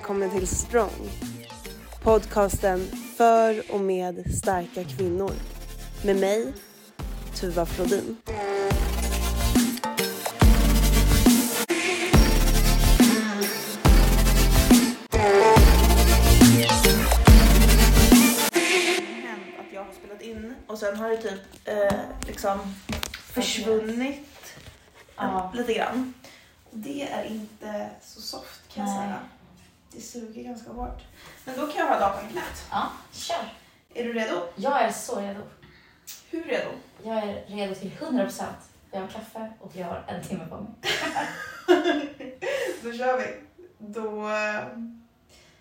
välkommen till Strong. Podcasten för och med starka kvinnor. Med mig, Tuva Flodin. att jag har spelat in och sen har det typ eh, liksom försvunnit Ja. lite grann. Det är inte så soft kan jag säga. Det suger ganska hårt. Men då kan jag ha datorn i knät. Ja, kör. Är du redo? Jag är så redo. Hur redo? Jag är redo till 100 procent. Jag har kaffe och jag har en timme på mig. Då kör vi. Då... eh,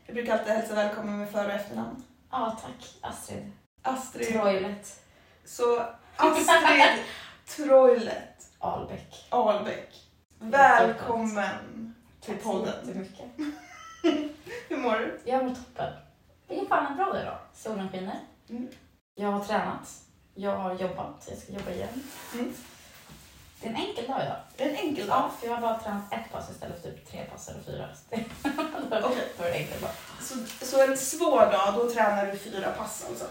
Jag brukar alltid hälsa välkommen med för och efternamn. Ja, tack Astrid. Astrid. Troilet Så Astrid Troilet Ahlbäck. Ahlbäck. Välkommen till Tack så podden. Hur mår du? Jag mår toppen. Det är fan en bra dag idag. Solen skiner. Mm. Jag har tränat. Jag har jobbat. Jag ska jobba igen. Mm. Det är en enkel dag idag. Det är en enkel dag. Ja, för jag har bara tränat ett pass istället för typ tre pass eller fyra. Okej. Då är det enkel dag. Så, så en svår dag, då tränar du fyra pass alltså?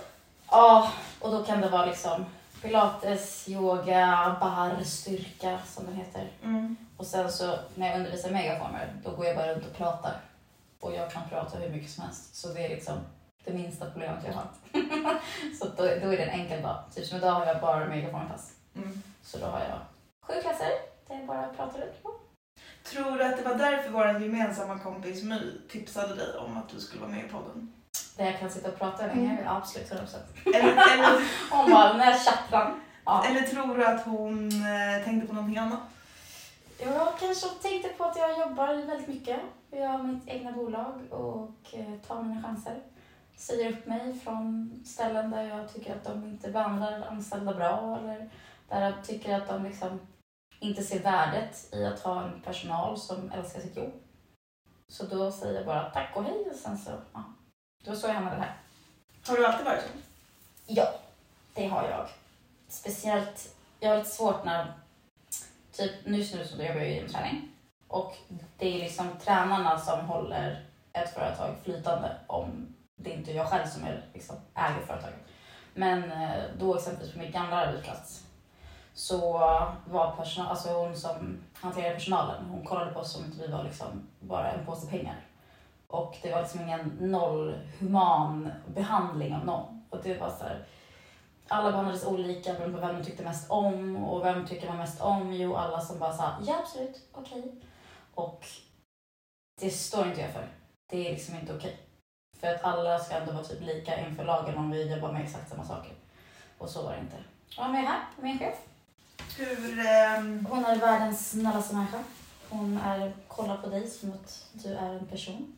Ja, och då kan det vara liksom pilates, yoga, bar, styrka som den heter. Mm. Och sen så när jag undervisar megaformer, då går jag bara runt och pratar. Och jag kan prata hur mycket som helst. Så det är liksom det minsta problemet jag har. så då, då är det en enkel dag. Typ som idag har jag bara megaformpass. Mm. Så då har jag sju klasser där jag bara pratar ut på. Tror du att det var därför vår gemensamma kompis My tipsade dig om att du skulle vara med i podden? Där jag kan sitta och prata länge. Mm. Absolut, 100%. Eller, eller, Hon bara, när tjattran. Ja. eller tror du att hon eh, tänkte på någonting annat? Jag kanske tänkte på att jag jobbar väldigt mycket. Jag har mitt egna bolag och eh, tar mina chanser. Säger upp mig från ställen där jag tycker att de inte behandlar anställda bra eller där jag tycker att de liksom inte ser värdet i att ha en personal som älskar sitt jobb. Så då säger jag bara tack och hej och sen så, ja. Var så jag hamnade här. Har du alltid varit så? Ja, det har jag. Speciellt, jag har lite svårt när, typ nu så jobbar jag i träning och det är liksom tränarna som håller ett företag flytande om det inte är jag själv som är, liksom, äger företaget. Men eh, då exempelvis på min gamla arbetsplats så var personal, alltså hon som hanterade personalen, hon kollade på oss som att vi var liksom bara en påse pengar. Och det var liksom ingen nollhuman behandling av någon. Och det var så här, alla behandlades olika beroende på vem de tyckte mest om. Och vem tycker man mest om? Jo, alla som bara sa ja absolut, okej. Och det står inte jag för. Det är liksom inte okej. För att alla ska ändå vara typ lika inför lagen om vi jobbar med exakt samma saker. Och så var det inte. Och vem är här? Min chef. Hur... ehm, Hon är världens snällaste människa. Hon är, kollar på dig som att du är en person.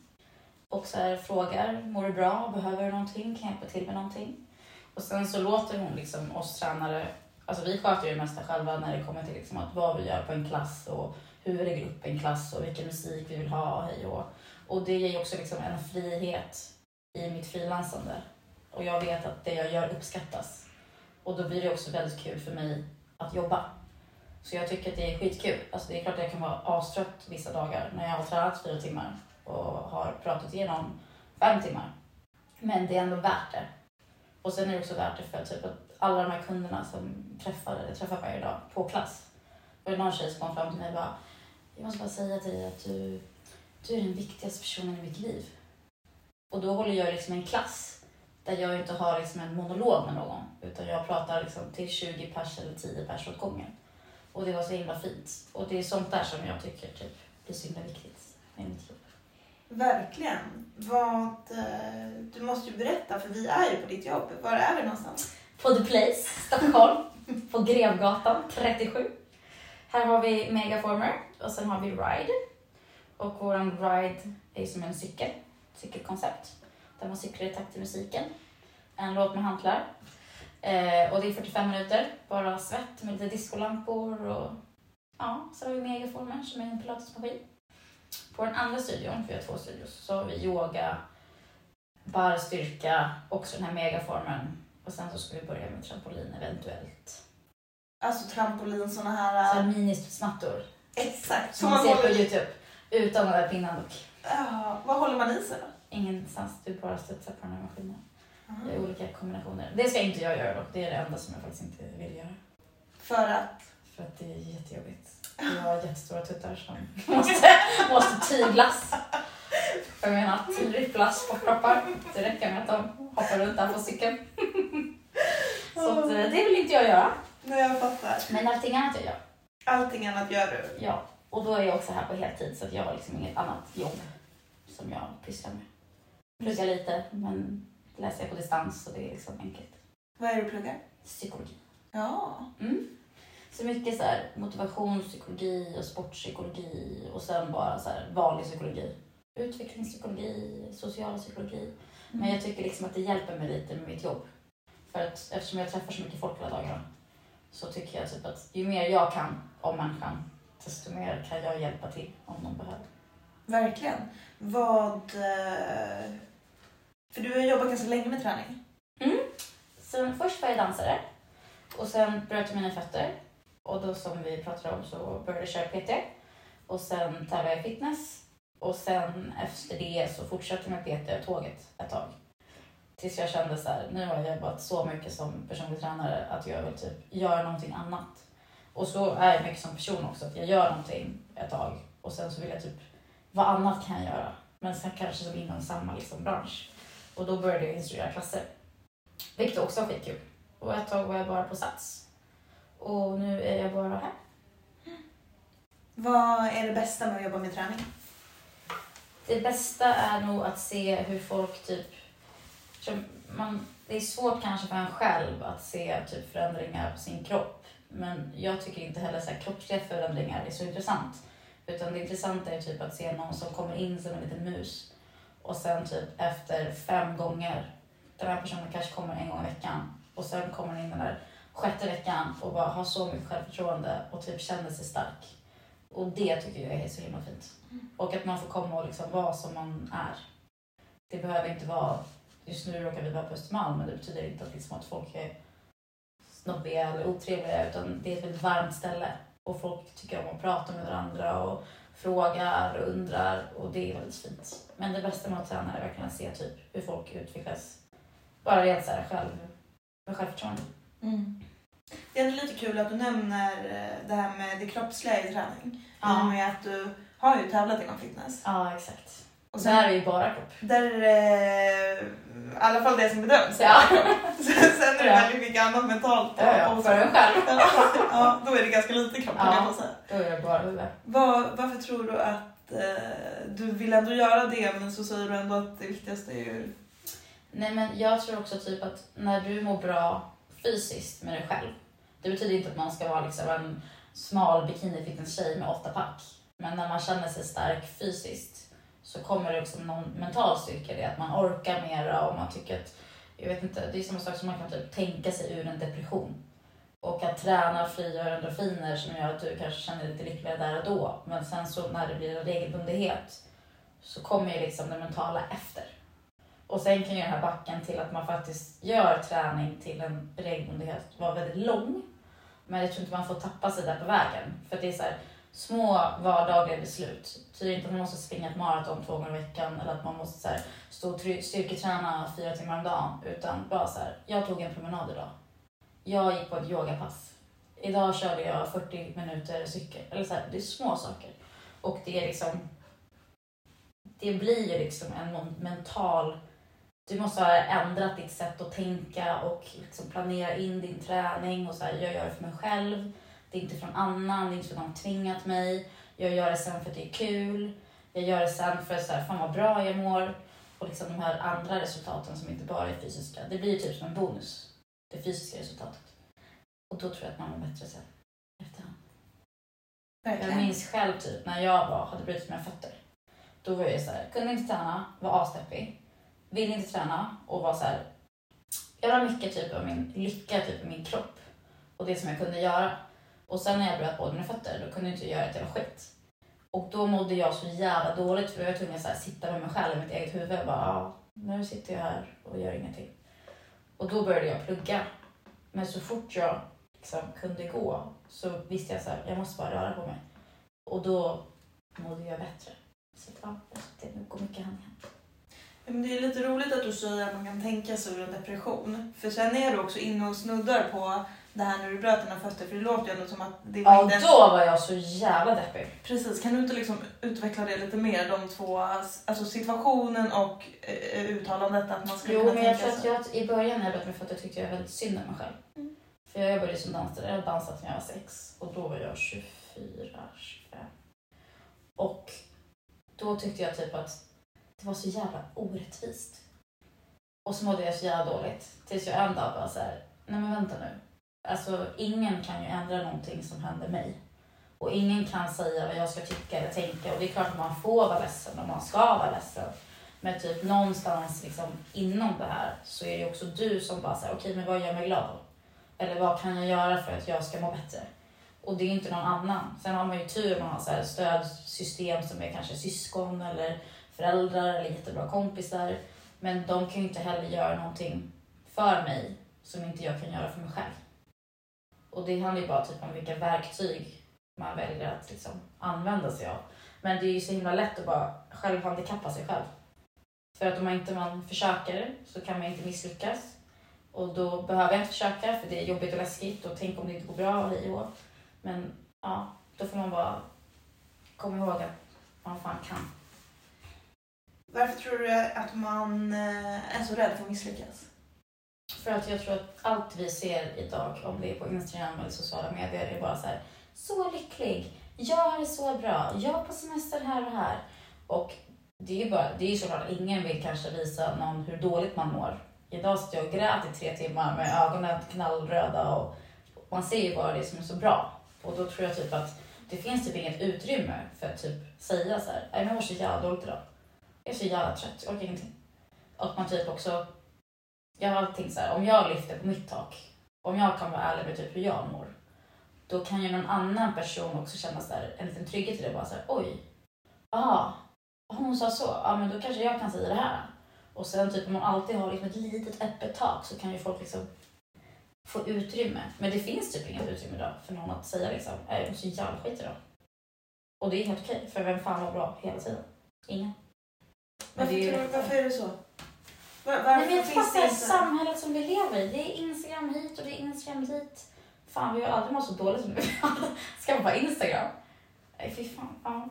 Och så här, frågar, mår du bra? Behöver du någonting? Kan jag hjälpa till med någonting? Och sen så låter hon liksom oss tränare, alltså vi sköter ju det mesta själva när det kommer till liksom att vad vi gör på en klass och hur vi lägger upp en klass och vilken musik vi vill ha, hej och Och det ger ju också liksom en frihet i mitt frilansande. Och jag vet att det jag gör uppskattas. Och då blir det också väldigt kul för mig att jobba. Så jag tycker att det är skitkul. Alltså det är klart att jag kan vara astrött vissa dagar när jag har tränat fyra timmar och har pratat igenom fem timmar. Men det är ändå värt det. Och sen är det också värt det för typ att alla de här kunderna som träffar, jag träffar varje dag på klass. Det var någon tjej som kom fram till mig och bara, jag måste bara säga till dig att du, du är den viktigaste personen i mitt liv. Och då håller jag liksom en klass där jag inte har liksom en monolog med någon utan jag pratar liksom till 20 pers eller 10 pers åt gången. Och det var så himla fint. Och det är sånt där som jag tycker typ, blir så himla viktigt i mitt liv verkligen. Vad... Eh, du måste ju berätta, för vi är ju på ditt jobb. Var är vi någonstans? På The Place, Stockholm, på Grevgatan 37. Här har vi Megaformer och sen har vi Ride. Och vår Ride är som en cykel, cykelkoncept. Där man cyklar i takt till musiken. En låt med hantlar. Eh, och det är 45 minuter, bara svett med lite discolampor och ja, så har vi Megaformer som är en pilatesmaskin. På den andra studion, för vi har två studios, så har vi yoga, bar, styrka, också den här megaformen. Och sen så ska vi börja med trampolin eventuellt. Alltså trampolin, såna Så här... här Uh, ministmattor exakt. som man ser på håller. Youtube. Utan den där pinnen dock. Ja, vad håller man i sig då? Ingenstans, du bara studsar på den här maskinen. Det är olika kombinationer. Det ska inte jag göra dock. Det är det enda som jag faktiskt inte vill göra. För att? För att det är jättejobbigt. Jag har jättestora tuttar som måste, måste tyglas. Jag menar, ripplas på kroppar. Det räcker med att de hoppar runt där på cykeln. Så att, eh, det vill inte jag göra. Nej, jag fattar. Men allting annat jag gör. Allting annat gör du? Ja. Och då är jag också här på heltid så att jag har liksom inget annat jobb som jag pysslar med. Pluggar lite men läser jag på distans så det är liksom enkelt. Vad är det du pluggar? Psykologi. Ja. Mm. Så mycket så här, motivationspsykologi och sportpsykologi och sen bara så här, vanlig psykologi. Utvecklingspsykologi, social psykologi. Men jag tycker liksom att det hjälper mig lite med mitt jobb. För att eftersom jag träffar så mycket folk hela dagarna så tycker jag typ att ju mer jag kan om människan desto mer kan jag hjälpa till om någon behöver. Verkligen. Vad... eh, För du har jobbat ganska länge med träning. Så först var jag dansare och sen bröt jag mina fötter. Och då som vi pratade om så började jag köra PT. Och sen tävlade jag i fitness. Och sen efter det så fortsatte jag med PT och tåget ett tag. Tills jag kände så här, nu har jag jobbat så mycket som personlig tränare att jag vill typ göra någonting annat. Och så är jag mycket som person också, att jag gör någonting ett tag och sen så vill jag typ, vad annat kan jag göra? Men sen kanske som inom samma liksom bransch. Och då började jag instruera klasser. Vilket också var skitkul. Och ett tag var jag bara på Sats. Och nu är jag bara här. Vad är det bästa med att jobba med träning? Det bästa är nog att se hur folk typ... Man, det är svårt kanske för en själv att se typ förändringar på sin kropp. Men jag tycker inte heller så här, kroppsliga förändringar är så intressant. Utan det intressanta är typ att se någon som kommer in som en liten mus. Och sen typ efter fem gånger, den här personen kanske kommer en gång i veckan. Och sen kommer den in den där sjätte veckan och bara har så mycket självförtroende och typ känner sig stark. Och det tycker jag är så himla fint. Och att man får komma och liksom vara som man är. Det behöver inte vara, just nu råkar vi vara på Östermalm men det betyder inte att, liksom att folk är snobbiga eller otrevliga utan det är ett väldigt varmt ställe. Och folk tycker om att prata med varandra och frågar och undrar och det är väldigt fint. Men det bästa med att träna är verkligen att se typ hur folk utvecklas. Bara rent så här själv, med självförtroende. Det är ändå lite kul att du nämner eh, det här med det kroppsliga i träning. I och Ja, med att du har ju tävlat inom fitness. ja exakt. Och sen, där är ju bara kropp. där är det, i alla fall det som bedöms. Ja. Sen är det Ja. väldigt mycket annat mentalt. Ja, ja, och- för en själv. ja, då är det ganska lite kropp Ja. jag säga. Då är det bara huvud. Var, varför tror du att eh, du vill ändå göra det men så säger du ändå att det viktigaste är ju... Nej men jag tror också typ att när du mår bra fysiskt med dig själv. Det betyder inte att man ska vara liksom en smal bikinifitness-tjej med åtta pack. Men när man känner sig stark fysiskt så kommer det också någon mental styrka i det. Att man orkar mera och man tycker att, jag vet inte, det är samma sak som man kan typ tänka sig ur en depression. Och att träna frigör endorfiner som gör att du kanske känner dig lite lyckligare där och då. Men sen så när det blir en regelbundenhet så kommer ju liksom det mentala efter. Och sen kan ju den här backen till att man faktiskt gör träning till en regelbundenhet vara väldigt lång. Men jag tror inte man får tappa sig där på vägen. För att det är så här, små vardagliga beslut. Tyder inte att man måste springa ett maraton två gånger i veckan eller att man måste så här, stå och styrketräna fyra timmar om dagen. Utan bara så här, jag tog en promenad idag. Jag gick på ett yogapass. Idag körde jag 40 minuter cykel. Eller så här, det är små saker. Och det är liksom... Det blir ju liksom en mental... Du måste ha ändrat ditt sätt att tänka och liksom planera in din träning. Och så här, jag gör det för mig själv. Det är inte från annan, det är inte för att någon tvingat mig. Jag gör det sen för att det är kul. Jag gör det sen för att så här, fan vad bra jag mår. Och liksom de här andra resultaten som inte bara är fysiska. Det blir ju typ som en bonus. Det fysiska resultatet. Och då tror jag att man mår bättre sen. Efterhand. Jag Verkligen. minns själv typ när jag var, hade brutit mina fötter. Då var jag så här, kunde inte träna, var asdeppig. Ville inte träna och var så här. Jag la mycket typ av min lycka typ i min kropp och det som jag kunde göra. Och sen när jag bröt båda mina fötter, då kunde jag inte göra ett jävla skit. Och då mådde jag så jävla dåligt för då var jag tvungen att så här, sitta med mig själv i mitt eget huvud och bara, ja, nu sitter jag här och gör ingenting. Och då började jag plugga. Men så fort jag liksom kunde gå så visste jag så här, jag måste bara röra på mig. Och då mådde jag bättre. Så jag det går mycket hand i hand. Men det är lite roligt att du säger att man kan tänka sig ur en depression. För sen är du också inne och snuddar på det här när du bröt dina fötter. För det låter ju ändå som att det var Ja, inte... då var jag så jävla deppig. Precis, kan du inte liksom utveckla det lite mer? De två, alltså situationen och eh, uttalandet att man skulle Jo, kunna men jag tänka sig. jag, i början när jag bröt mig fötter tyckte jag väldigt synd om mig själv. Mm. För jag jobbade ju som dansare, jag har dansat sedan jag var sex och då var jag 24, 25. Och då tyckte jag typ att det var så jävla orättvist. Och så mådde jag så jävla dåligt. Tills jag en dag bara så här... nej men vänta nu. Alltså ingen kan ju ändra någonting som händer mig. Och ingen kan säga vad jag ska tycka eller tänka. Och det är klart att man får vara ledsen och man ska vara ledsen. Men typ någonstans liksom inom det här så är det också du som bara säger okej men vad gör mig glad då? Eller vad kan jag göra för att jag ska må bättre? Och det är inte någon annan. Sen har man ju tur om man har så här stödsystem som är kanske syskon eller föräldrar eller jättebra kompisar. Men de kan ju inte heller göra någonting för mig som inte jag kan göra för mig själv. Och det handlar ju bara typ om vilka verktyg man väljer att liksom använda sig av. Men det är ju så himla lätt att bara själv handikappa sig själv. För att om man inte man försöker så kan man inte misslyckas. Och då behöver jag inte försöka för det är jobbigt och läskigt och tänk om det inte går bra och hej och. Men ja, då får man bara komma ihåg att man fan kan. Varför tror du att man eh, är så rädd för att misslyckas? För att jag tror att allt vi ser idag, om det är på Instagram eller sociala medier, är bara så här, så lycklig, jag har det så bra, jag är på semester här och här. Och det är ju bara, det är ju såklart, ingen vill kanske visa någon hur dåligt man mår. Idag satt jag och grät i tre timmar med ögonen knallröda och man ser ju bara det som är så bra. Och då tror jag typ att det finns typ inget utrymme för att typ säga så här, nej men jag mår så jävla dåligt idag. Jag är så jävla trött, jag orkar ingenting. Och man typ också jag har alltid så här, om jag lyfter på mitt tak, om jag kan vara ärlig med typ hur jag mår, då kan ju någon annan person också känna så här, en liten trygghet i det. Bara så här, oj, aha, hon sa så, ja men då kanske jag kan säga det här. Och sen typ om man alltid har liksom ett litet öppet tak så kan ju folk liksom få utrymme. Men det finns typ inget utrymme idag för någon att säga liksom, äh, jag är så jävla skit idag. Och det är helt okej, för vem fan var bra hela tiden? Ingen. Varför, det tror, varför är det så? Var, varför Nej, men jag tror att det är samhället som vi lever i. Det är Instagram hit och det är Instagram dit. Fan, vi har aldrig mått så dåligt som nu. Ska på Instagram. Nej, fy fan. Ja.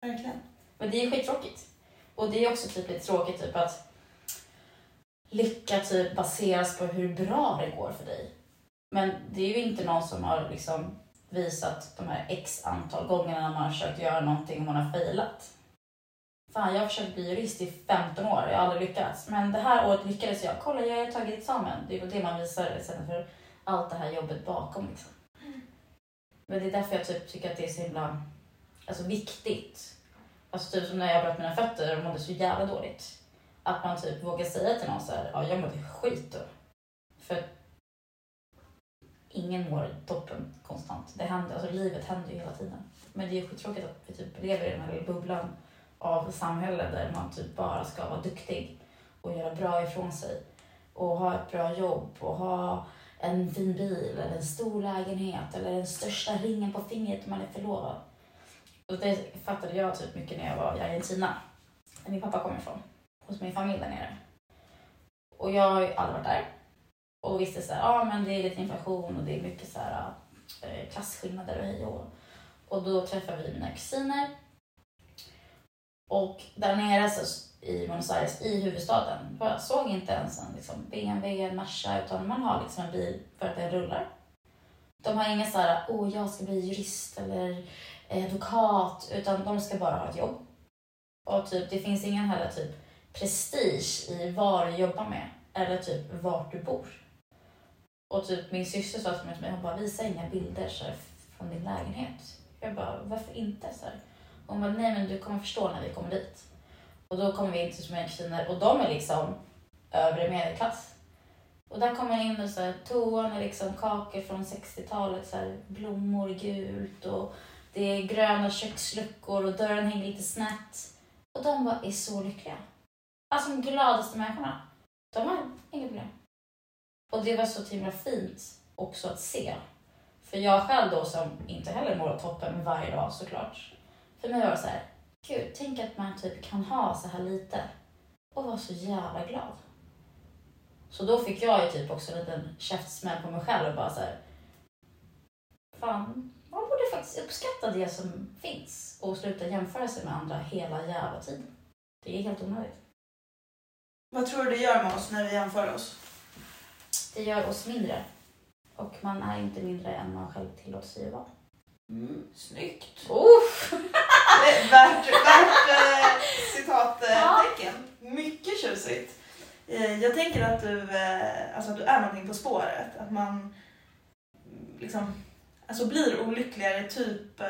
Verkligen. Men det är skittråkigt. Och det är också typ lite tråkigt typ att lycka typ baseras på hur bra det går för dig. Men det är ju inte någon som har liksom visat de här x antal gångerna när man har försökt göra någonting och man har failat. Fan, jag har försökt bli jurist i 15 år, jag har aldrig lyckats. Men det här året lyckades jag. Kolla, jag har tagit examen. Det är väl det man visar istället för allt det här jobbet bakom. Liksom. Men det är därför jag typ tycker att det är så himla alltså, viktigt. Alltså typ som när jag bröt mina fötter och mådde så jävla dåligt. Att man typ vågar säga till någon så här, ja jag mådde skit då. För ingen mår toppen konstant. Det händer, alltså livet händer ju hela tiden. Men det är skittråkigt att vi typ lever i den här lilla bubblan av samhälle där man typ bara ska vara duktig och göra bra ifrån sig. Och ha ett bra jobb och ha en fin bil eller en stor lägenhet eller den största ringen på fingret om man är förlovad. Och det fattade jag typ mycket när jag var i Argentina, där min pappa kommer ifrån, hos min familj där nere. Och jag har ju aldrig varit där och visste så här, ja men det är lite inflation och det är mycket så här eh, klasskillnader och hej och hå. Och då träffade vi mina kusiner. Och där nere så, i Buenos Aires, i huvudstaden, jag såg inte ens en liksom, BMW, en Merca, utan man har liksom en bil för att den rullar. De har inga så här, åh jag ska bli jurist eller advokat, utan de ska bara ha ett jobb. Och typ, det finns ingen heller typ prestige i vad du jobbar med eller typ vart du bor. Och typ min syster sa till mig, till mig, hon bara visa inga bilder så här, från din lägenhet. Jag bara, varför inte? Så här. Hon bara, nej men du kommer förstå när vi kommer dit. Och då kommer vi in till mina kusiner och de är liksom övre medelklass. Och där kommer jag in och så här, toan är liksom kakor från 60-talet, så här, blommor gult och det är gröna köksluckor och dörren hänger lite snett. Och de bara är så lyckliga. Alltså de gladaste människorna. De har inga problem. Och det var så himla fint också att se. För jag själv då som inte heller mår toppen varje dag såklart. För mig var det så här, Gud, tänk att man typ kan ha så här lite och vara så jävla glad. Så då fick jag ju typ också en liten käftsmäll på mig själv och bara så här. Fan, man borde faktiskt uppskatta det som finns och sluta jämföra sig med andra hela jävla tiden. Det är helt onödigt. Vad tror du det gör med oss när vi jämför oss? Det gör oss mindre. Och man är inte mindre än man själv tillåter sig att vara. Mm, snyggt. Oh! värt värt eh, citattecken. Mycket tjusigt. Eh, jag tänker att du, eh, alltså att du är någonting på spåret. Att man liksom, alltså blir olyckligare typ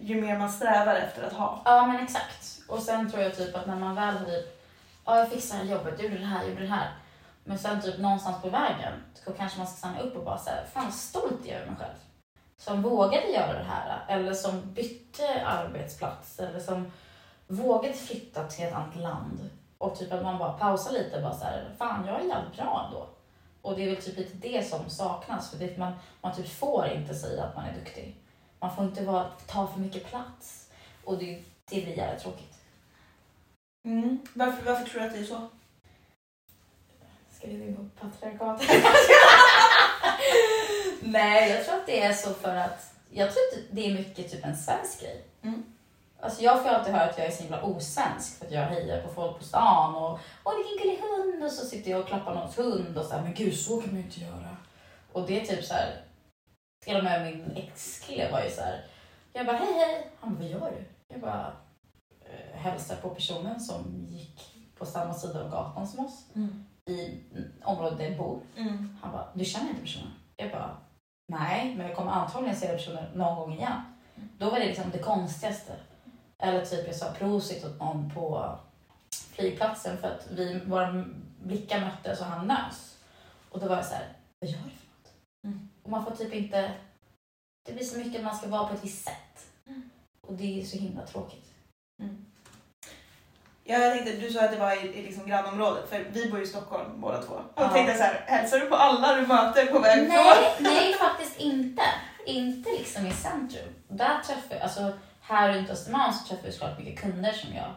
ju mer man strävar efter att ha. Ja, men exakt. Och sen tror jag typ att när man väl har typ, ja jag fixar jobbet, gjorde det här, gjorde det här. Men sen typ någonstans på vägen så kanske man ska stanna upp och bara säga, fan stolt jag är över mig själv. Som vågade göra det här, eller som bytte arbetsplats, eller som vågade flytta till ett annat land. Och typ att man bara pausar lite och bara så här, fan jag är jävligt bra ändå. Och det är väl typ lite det som saknas, för det, man, man typ får inte säga att man är duktig. Man får inte vara, ta för mycket plats. Och det, det blir jävligt tråkigt. Mm. Varför, varför tror du att det är så? Ska vi gå på patriarkatet? Nej, jag tror att det är så för att jag tror att det är mycket typ en svensk grej. Mm. Alltså jag får alltid höra att jag är så himla osvensk för att jag hejar på folk på stan och åh vilken gullig hund och så sitter jag och klappar någons hund och så här, men gud så kan man ju inte göra. Och det är typ så här, till och med min ex-kille var ju så här, jag bara hej hej, han bara vad gör du? Jag bara eh, hälsar på personen som gick på samma sida av gatan som oss Mm. i området där jag bor. Mm. Han bara, du känner inte personen? Jag bara, nej, men jag kommer antagligen se den personen någon gång igen. Då var det liksom det konstigaste. Eller typ jag sa prosit åt någon på flygplatsen för att vi, våra blickar möttes och han nös. Och då var jag så här, vad gör du för något? Mm. Och man får typ inte, det blir så mycket att man ska vara på ett visst sätt. Mm. Och det är så himla tråkigt. Ja, jag tänkte, du sa att det var i, i liksom grannområdet, för vi bor ju i Stockholm båda två. Och Ja. tänkte så här, hälsar du på alla du möter på väg? Nej, nej faktiskt inte. Inte liksom i centrum. Där träffar alltså här runt Östermalm så träffar jag såklart mycket kunder som jag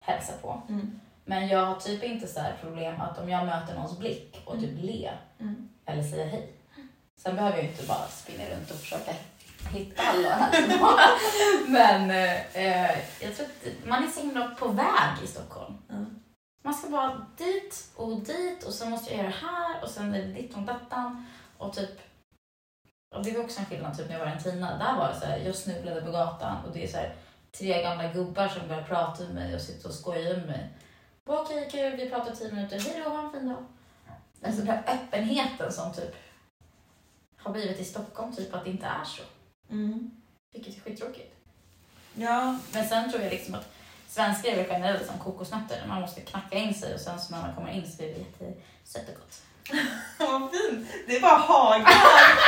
hälsar på. Mm. Men jag har typ inte så här problem att om jag möter någons blick och typ le Mm. eller säga hej. Sen behöver jag inte bara springa runt och försöka hitta alla. Men eh, jag tror att man är så himla på väg i Stockholm. Mm. Man ska bara dit och dit och sen måste jag göra det här och sen är det ditt och dattan. Och typ, och det var också en skillnad typ när jag var i en Tina. Där var det så här, jag snubblade på gatan och det är så här, tre gamla gubbar som börjar prata med mig och sitter och skojar med mig. Okej, kul, vi pratar tio minuter. Hej då, ha en fin dag. Alltså den här öppenheten som typ har blivit i Stockholm, typ att det inte är så. Mm. Vilket är skittråkigt. Ja, Men sen tror jag liksom att svenskar är väl generellt som kokosnötter. Man måste knacka in sig och sen så när man kommer in så är det jättesött och gott. vad fint. Det är bara haglar,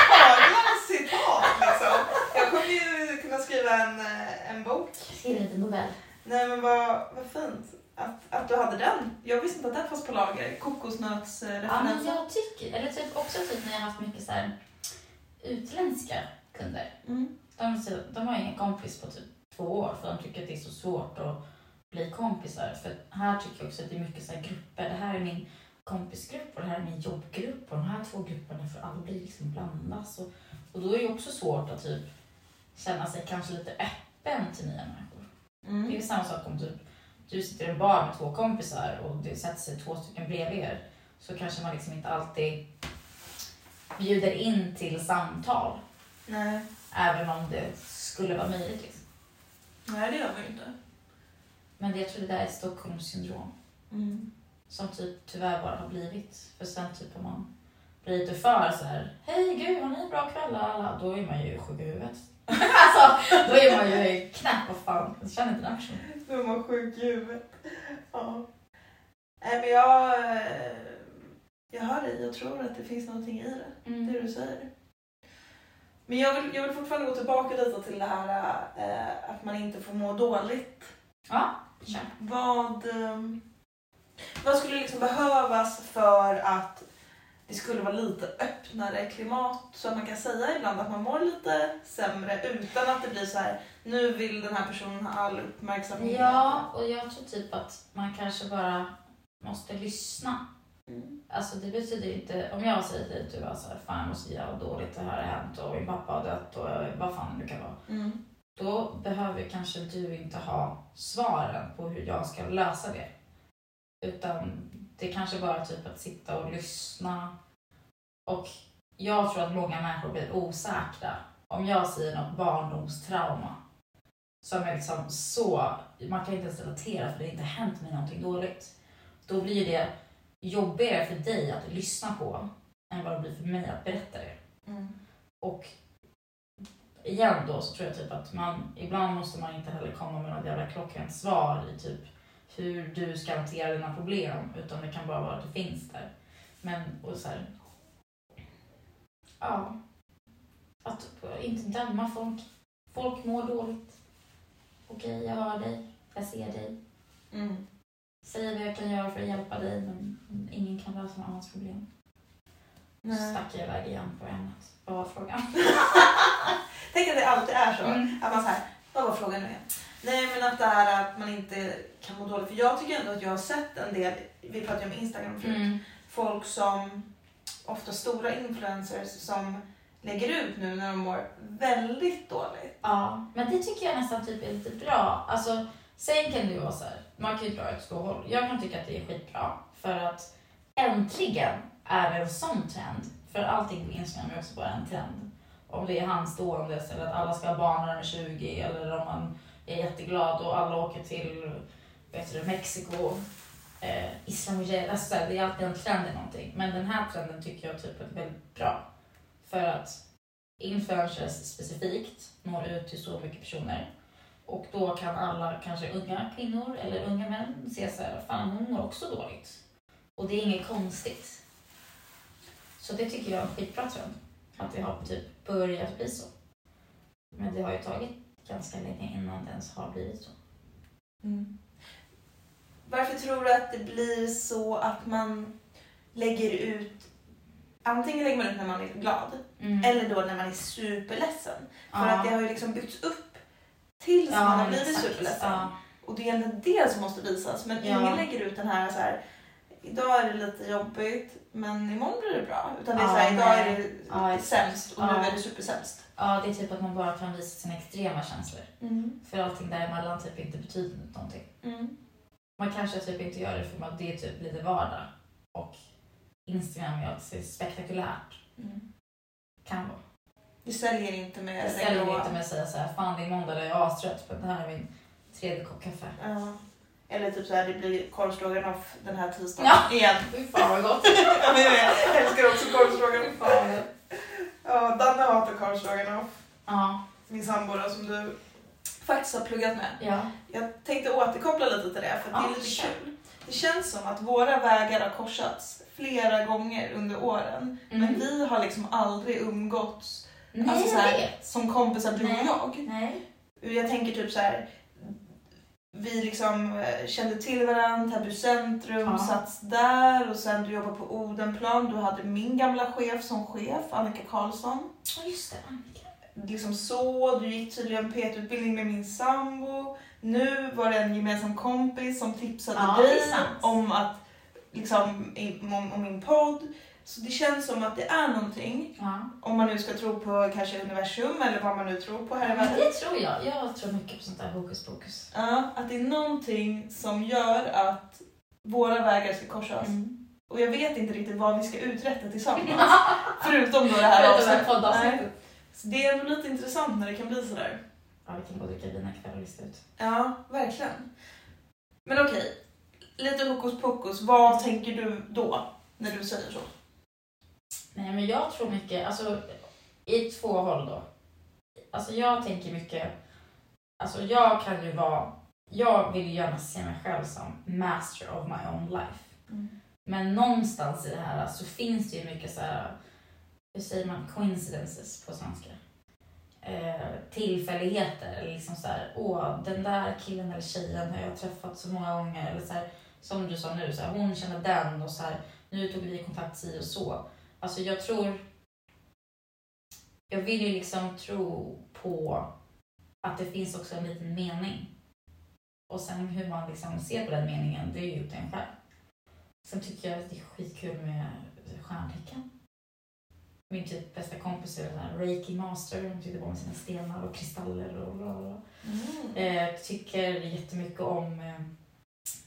haglar citat liksom. Jag kommer ju kunna skriva en, eh, en bok. Skriv en liten novell. Nej men vad, vad fint att, att du hade den. Jag visste inte att den fanns på lager. Ja, men Kokosnötsreferensen. jag tycker, eller typ också typ när jag har haft mycket så här utländska kunder. Mm. De, de har ingen kompis på typ två år för de tycker att det är så svårt att bli kompisar. För här tycker jag också att det är mycket så här grupper. Det här är min kompisgrupp och det här är min jobbgrupp och de här två grupperna får aldrig liksom blandas. Och, och då är det också svårt att typ känna sig kanske lite öppen till nya människor. Det är Mm. samma sak om typ, du sitter i en bar med två kompisar och det sätter sig två stycken bredvid er. Så kanske man liksom inte alltid bjuder in till samtal. Nej. Även om det skulle vara möjligt. Liksom. Nej, det gör vi ju inte. Men jag tror det där är ett Stockholmssyndrom. Mm. Som typ tyvärr bara har blivit. För sen typ om man blir lite för så här. Hej gud, har ni bra kväll alla? Då är man ju sjuk i huvudet. alltså, då är man ju knäpp. Vad fan, jag känner inte den personen. Då är man sjuk i huvudet. Ja. Nej men jag, eh, jag hör dig. Jag tror att det finns någonting i det. Det du säger. Men jag vill, jag vill fortfarande gå tillbaka lite till det här eh, att man inte får må dåligt. Ja, kör. Vad, eh, vad skulle liksom behövas för att det skulle vara lite öppnare klimat så att man kan säga ibland att man mår lite sämre utan att det blir så här nu vill den här personen ha all uppmärksamhet. Ja, och jag tror typ att man kanske bara måste lyssna. Mm. Alltså det betyder inte, om jag säger till dig att du var så här, fan jag mår så jävla dåligt, det här har hänt och min pappa har dött och vad fan det nu kan vara. Mm. Då behöver kanske du inte ha svaren på hur jag ska lösa det. Utan det kanske bara typ att sitta och lyssna. Och jag tror att många människor blir osäkra. Om jag säger något barndomstrauma som är liksom så, man kan inte ens relatera för det har inte hänt mig någonting dåligt. Då blir det jobbigare för dig att lyssna på än vad det blir för mig att berätta det. Mm. Och igen då så tror jag typ att man, ibland måste man inte heller komma med något jävla klockrent svar i typ hur du ska hantera dina problem, utan det kan bara vara att det finns där. Men, och så här, ja, att inte döma folk. Folk mår dåligt. Okej, jag hör dig, jag ser dig. Mm. Säger vad jag kan göra för att hjälpa dig, men ingen kan lösa någon annans problem. Så Nej. stack jag iväg igen på ämnet. Vad var frågan? Tänk att det alltid är så. Mm. Att man så här, vad var frågan nu igen? Nej men att det här att man inte kan må dåligt. För jag tycker ändå att jag har sett en del, vi pratade ju om Instagram förut, Mm. folk som, ofta stora influencers som lägger ut nu när de mår väldigt dåligt. Ja, men det tycker jag nästan typ är lite bra. Alltså, sen kan det vara så här, man kan ju dra ett två håll. Jag kan tycka att det är skitbra för att äntligen är det en sån trend. För allting på Instagram är också bara en trend. Om det är handståendes eller att alla ska ha barn när de är 20 eller om man är jätteglad och alla åker till vet du, Mexiko, eh, islamogel, alltså det är alltid en trend i någonting. Men den här trenden tycker jag typ är väldigt bra. För att influencers specifikt når ut till så mycket personer. Och då kan alla, kanske unga kvinnor eller unga män, se så här, fan hon mår också dåligt. Och det är inget konstigt. Så det tycker jag är en skitbra trend. Att det har typ börjat bli så. Men det har ju tagit ganska länge innan det ens har blivit så. Varför tror du att det blir så att man lägger ut, antingen lägger man ut när man är glad Mm. eller då när man är superledsen. För Ja. att det har ju liksom byggts upp tills man har blivit superledsen. Ja. Och det är det som måste visas. Men Ja. ingen lägger ut den här så här. Idag är det lite jobbigt men imorgon blir det bra. Utan det är Ja, så här, idag är det Ja, sämst och nu Ja. är det supersämst. ja, det är typ att man bara kan visa sina extrema känslor. För allting däremellan typ inte betyder någonting. Mm. Man kanske typ inte gör det för att det är typ lite vardag. Och Instagram är också spektakulärt. Mm. Kan vara. Vi säljer inte med Jag mig gråa. inte med att säga så här, fan det är måndag, jag är astrött, men det här är min tredje kopp kaffe. Ja. Eller typ så här, det blir korvstroganoff den här tisdagen Ja. igen. Fy fan vad gott. Ja, men jag älskar också korvstroganoff. Ja, Danne hatar korvstroganoff. Ja, Min sambo då, som du faktiskt har pluggat med. ja. Jag tänkte återkoppla lite till det för att det Ja, är lite kör. kul. Det känns som att våra vägar har korsats flera gånger under åren. Men Mm. vi har liksom aldrig umgåtts Nej, alltså så här, som kompisar du och jag. Nej. Jag tänker typ så här. Vi liksom eh, kände till varandra, Täby centrum, Ja. satt där och sen du jobbade på Odenplan. Du hade min gamla chef som chef, Annika Karlsson. Ja, just det. Annika. liksom så. Du gick tydligen PT-utbildning med min sambo. Nu var det en gemensam kompis som tipsade Ja, dig om att liksom om, om min podd. Så det känns som att det är någonting. Ja. Om man nu ska tro på kanske universum eller vad man nu tror på här i världen. det tror jag. Jag tror mycket på sånt där hokus pokus. Ja, att det är någonting som gör att våra vägar ska korsas. Mm. Och jag vet inte riktigt vad vi ska uträtta tillsammans. Förutom då det här avsnittet. Så det är lite intressant när det kan bli sådär. Ja, vi kan gå och dricka vin ikväll och lista ut. Ja, verkligen. Men okej, lite hokus pokus. Vad tänker du då när du säger så? Nej, men jag tror mycket, alltså i två håll då. Alltså jag tänker mycket, alltså jag kan ju vara, jag vill ju gärna se mig själv som master of my own life. Men någonstans i det här så finns det ju mycket så här, hur säger man, coincidences på svenska. Eh, tillfälligheter, eller liksom så här, åh den där killen eller tjejen har jag träffat så många gånger. Eller så här, som du sa nu, så här, hon känner den och så här, nu tog vi kontakt si och så. Alltså jag tror... Jag vill ju liksom tro på att det finns också en liten mening. Och sen hur man liksom ser på den meningen, det är ju upp till en själv. Sen tycker jag att det är skitkul med stjärntecken. Min typ bästa kompis är här reiki master, hon tyckte om sina stenar och kristaller och bla bla. Mm. Eh, tycker jättemycket om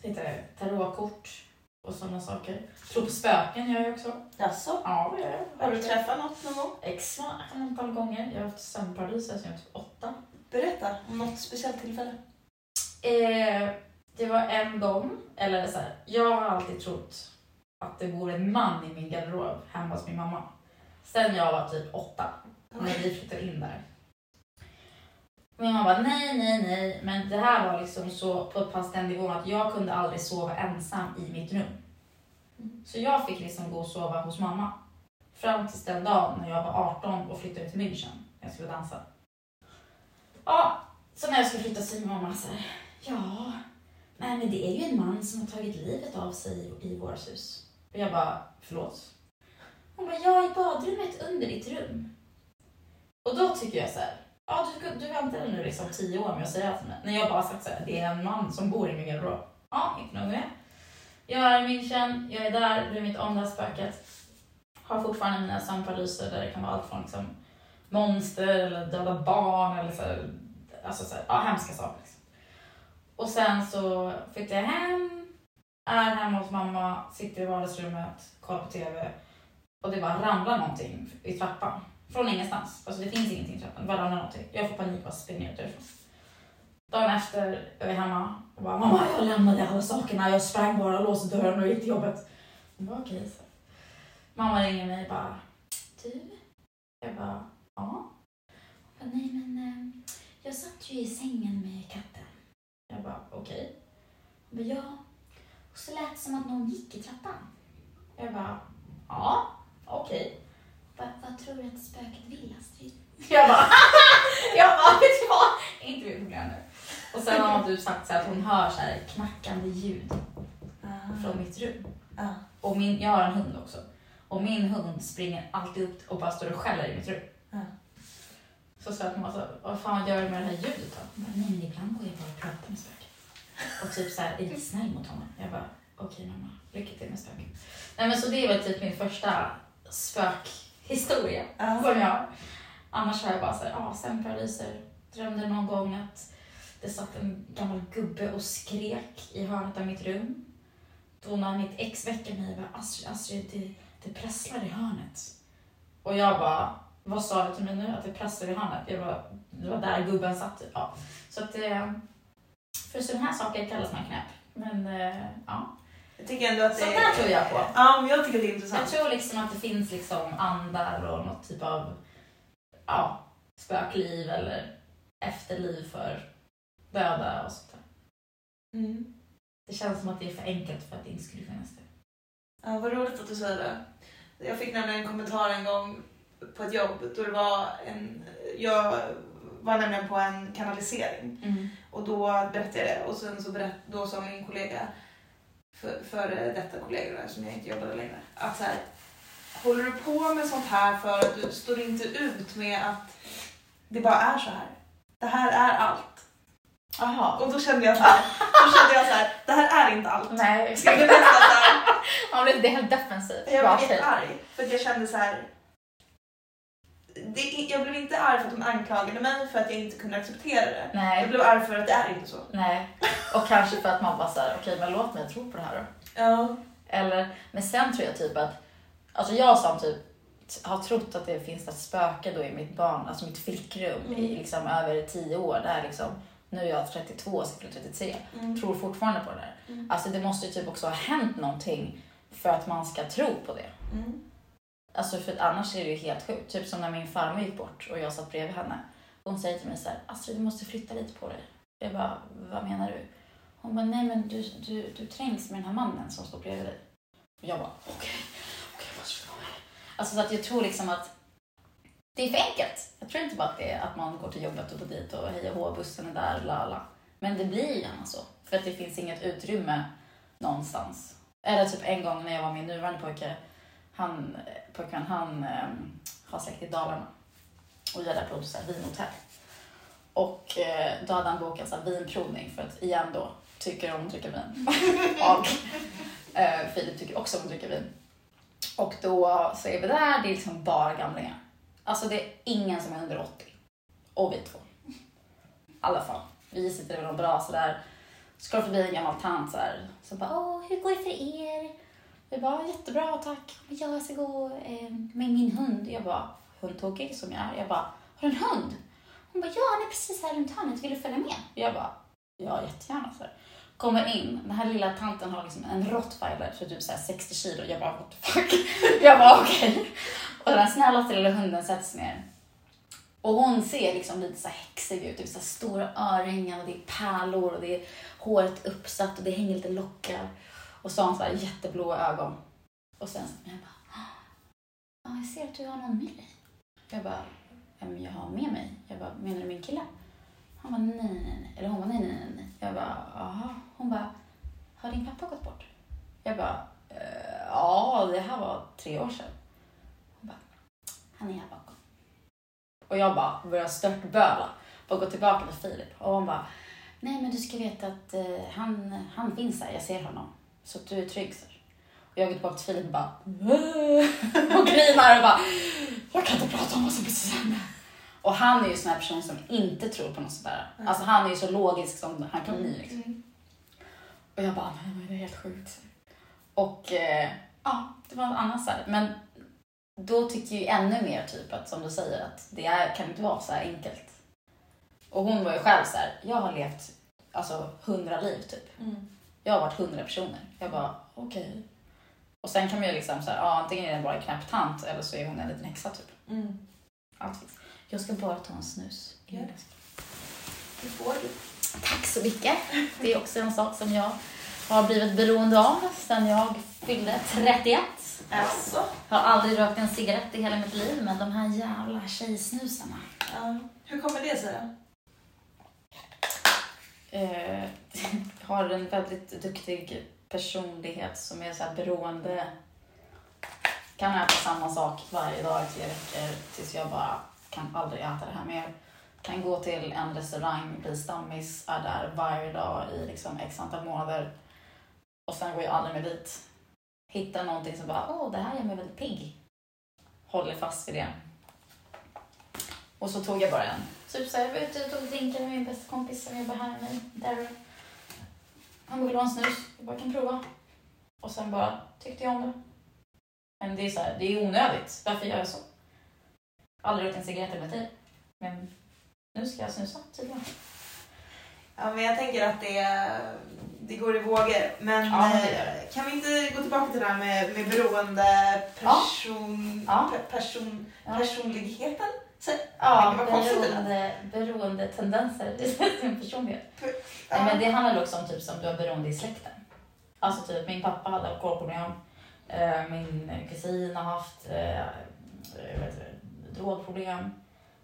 eh, tarotkort och sådana saker. Tror på spöken gör jag också. Jaså? Ja, det gör jag. Har du träffat något någon gång? Exakt ett antal gånger. Jag har haft sömnparadis sedan jag var typ åtta. Berätta om något speciellt tillfälle. Eh, det var en gång, eller så här, jag har alltid trott att det bor en man i min garderob hemma hos min mamma. Sen jag var typ åtta, när vi flyttade in där. Min mamma bara, nej, nej, nej. Men det här var liksom så på ett pass den nivån att jag kunde aldrig sova ensam i mitt rum. Så jag fick liksom gå och sova hos mamma. Fram tills den dagen när jag var 18 och flyttade till München. Jag skulle dansa. Ja, så när jag skulle flytta så mamma så här, ja, nej men det är ju en man som har tagit livet av sig i, vårt hus. Och jag bara, förlåt? Hon bara, ja i badrummet under ditt rum. Och då tycker jag så här, ja du, du väntade nu liksom tio år med att säga till mig. När jag bara sagt så här, det är en man som bor i min garderob. Ja, inte nog med. Jag är i München, jag är där, du är mitt om. Har fortfarande mina sömnparalyser där det kan vara allt från liksom monster eller döda barn eller så här, alltså så här, ja, hemska saker. Liksom. Och sen så flyttar jag hem, är hemma hos mamma, sitter i vardagsrummet, kollar på TV och det bara ramlar någonting i trappan. Från ingenstans. Alltså det finns ingenting i trappan, bara någonting. Typ. Jag får panik och springer ut därifrån. Dagen efter är vi hemma och bara mamma jag lämnade alla sakerna, jag sprang bara, låste dörren och gick till jobbet. Hon bara okej. Okay. Mamma ringer mig och bara du? Jag bara ja. Hon bara, nej men eh, jag satt ju i sängen med katten. Jag bara okej. Hon bara ja. Och så lät det som att någon gick i trappan. Jag bara ja okej. Vad, vad tror du att spöket vill Astrid? Jag bara, jag bara, vet du vad? Inte mitt problem nu. Och sen har hon typ sagt så här att hon hör så här knackande ljud från mitt rum. Ja. Och min, jag har en hund också. Och min hund springer alltid upp och bara står och skäller i mitt rum. Ja. Så sa jag till vad fan gör du med det här ljudet då? Hon bara, nej men ibland går jag bara och pratar med spöken. Och typ så här, är snäll mot honom. Jag bara, okej mamma, lycka till med spöken. Nej men så det var typ min första spökhistoria Ja. som jag har. Annars har jag bara såhär, ja, sömnparalyser. Drömde någon gång att det satt en gammal gubbe och skrek i hörnet av mitt rum. Då när mitt ex väckte mig bara, Astrid, Astrid, det, det prasslar i hörnet. Och jag bara, vad sa du till mig nu? Att det prasslar i hörnet? Jag bara, det var där gubben satt. typ. Ja. Så att det, för sådana här saker kallas man knäpp. Men eh, ja, Jag tycker ändå att det sånt där tror jag på. Ja, men jag tycker det är Jag intressant. tror liksom att det finns liksom andar och något typ av ja, spökliv eller efterliv för döda och sånt där. Mm. Det känns som att det är för enkelt för att det inte skulle finnas det. Ja, vad roligt att du säger det. Jag fick nämligen en kommentar en gång på ett jobb då det var en... Jag var nämligen på en kanalisering och då berättade jag det och sen så berätt, då sa min kollega, för, före detta kollega där, som jag inte jobbade längre, att så här, håller du på med sånt här för att du står inte ut med att det bara är så här. Det här är allt. Jaha. Och då kände jag så här, då kände jag så här, det här är inte allt. Nej, Jag blev nästan så här, man blir det är helt defensivt. Jag blev jättearg för att jag kände så här. Det, jag blev inte arg för att hon anklagade mig för att jag inte kunde acceptera det. Jag Nej, blev arg för att det är inte så. nej. Och kanske för att man bara såhär, okej men låt mig tro på det här då. Ja. Eller, men sen tror jag typ att, alltså jag som typ har trott att det finns ett spöke då i mitt barn, alltså mitt flickrum i Mm. liksom över tio år. Där liksom, nu är jag 32 och ska bli 33. Mm. Tror fortfarande på det där. Mm. Alltså det måste ju typ också ha hänt någonting för att man ska tro på det. Mm. Alltså för annars är det ju helt sjukt. Typ som när min farmor gick bort och jag satt bredvid henne. Hon säger till mig så här, Astrid du måste flytta lite på dig. Jag bara, vad menar du? Hon bara, nej men du, du, du trängs med den här mannen som står bredvid dig. Och jag bara, okej, okej jag måste förstå mig. Alltså så att jag tror liksom att det är för enkelt. Jag tror inte bara att det är att man går till jobbet och går dit och hej och hå, bussen är där, la la. Men det blir gärna så. För att det finns inget utrymme någonstans. Eller typ en gång när jag var med min nuvarande pojke han, pojkvän, han eh, har släkt i Dalarna och gör där på ett vinhotell. Och eh, då hade han bokat så här vinprovning för att igen då tycker om att dricka vin. och eh, Filip tycker också om att dricka vin. Och då så är vi där, det är liksom bara gamlingar. Alltså det är ingen som är under 80. Och vi två. I alla fall. Vi sitter väl och bra sådär. Så går förbi en gammal tant så här. Så bara, åh, hur går det för er? Jag bara, jättebra tack. Jag ska gå eh, med min hund. Jag bara, hundtokig som jag är. Jag bara, har du en hund? Hon bara, ja han är precis här runt hörnet. Vill du följa med? Jag bara, ja jättegärna. Så. Kommer in, den här lilla tanten har liksom en rottweiler för typ så här 60 kilo. Jag bara, what the fuck? Jag bara, okej. Och den snällaste lilla hunden sätts ner. Och hon ser liksom lite så här häxig ut. Det är så här stora örhängen och det är pärlor och det är håret uppsatt och det hänger lite lockar. Och så har han så här jätteblåa ögon. Och sen så jag bara, ah, jag ser att du har någon med dig. Jag bara, men jag har med mig. Jag bara, menar du min kille? Han bara, nej, nej, nej. Eller hon bara, nej, nej, nej, nej. Jag bara, aha. Hon bara, har din pappa gått bort? Jag bara, "Eh, ja, det här var tre år sedan. Hon bara, han är här bakom. Och jag bara börjar störtböla och gå tillbaka till Filip. Och hon bara, nej men du ska veta att eh, han, han finns här, jag ser honom. Så att du är trygg. Så. Och jag går tillbaka till Filip och bara, och grinar och bara, jag kan inte prata om vad som precis hände. Och han är ju en sån här person som inte tror på något sånt där. Mm. Alltså han är ju så logisk som han kan bli. Liksom. Mm. Och jag bara, nej men det är helt sjukt. Och eh, ja, det var annars så här. Men då tyckte jag ju ännu mer typ att, som du säger, att det är, kan inte vara så här enkelt. Och hon var ju själv så här, jag har levt alltså hundra liv typ. Mm. Jag har varit hundra personer. Jag bara, okej. Och sen kan man ju liksom så här, ja, antingen är det bara en knäpp tant eller så är hon en liten häxa typ. Mm. Allt finns. Jag ska bara ta en snus. Ja. Det får du. Tack så mycket. Det är också en sak som jag har blivit beroende av sedan jag fyllde 31. Alltså. Jag har aldrig rökt en cigarett i hela mitt liv, men de här jävla tjejsnusarna. Ja. Hur kommer det sig? Eh, har en väldigt duktig personlighet som är så här beroende. Kan äta samma sak varje dag i tre veckor tills jag bara kan aldrig äta det här mer. Kan gå till en restaurang, bli stammis, är där varje dag i liksom x antal månader. Och sen går jag aldrig mer dit. Hittar någonting som bara, åh, det här gör mig väldigt pigg. Håller fast vid det. Och så tog jag bara en. Typ så här, jag var ute och tog drinkar med min bästa kompis som jobbar här med mig, Darren. Han ville ha en snus. Jag bara, kan prova. Och sen bara tyckte jag om det. Men det är så här, det är onödigt. Varför gör jag så? Aldrig rökt en cigarett i mitt liv. Men nu ska jag snusa tydligen. Ja, men jag tänker att det, det går i vågor. Men Ja, men det eh, kan vi inte gå tillbaka till det här med, med beroende person, Ja. pe- person, Ja. personligheten? Så, Ja, konstigt det beroende, beroende tendenser i sin personlighet. ja. Men det handlar också om typ som du har beroende i släkten. Alltså typ min pappa hade alkoholproblem. Eh, min kusin har haft eh, vet drogproblem.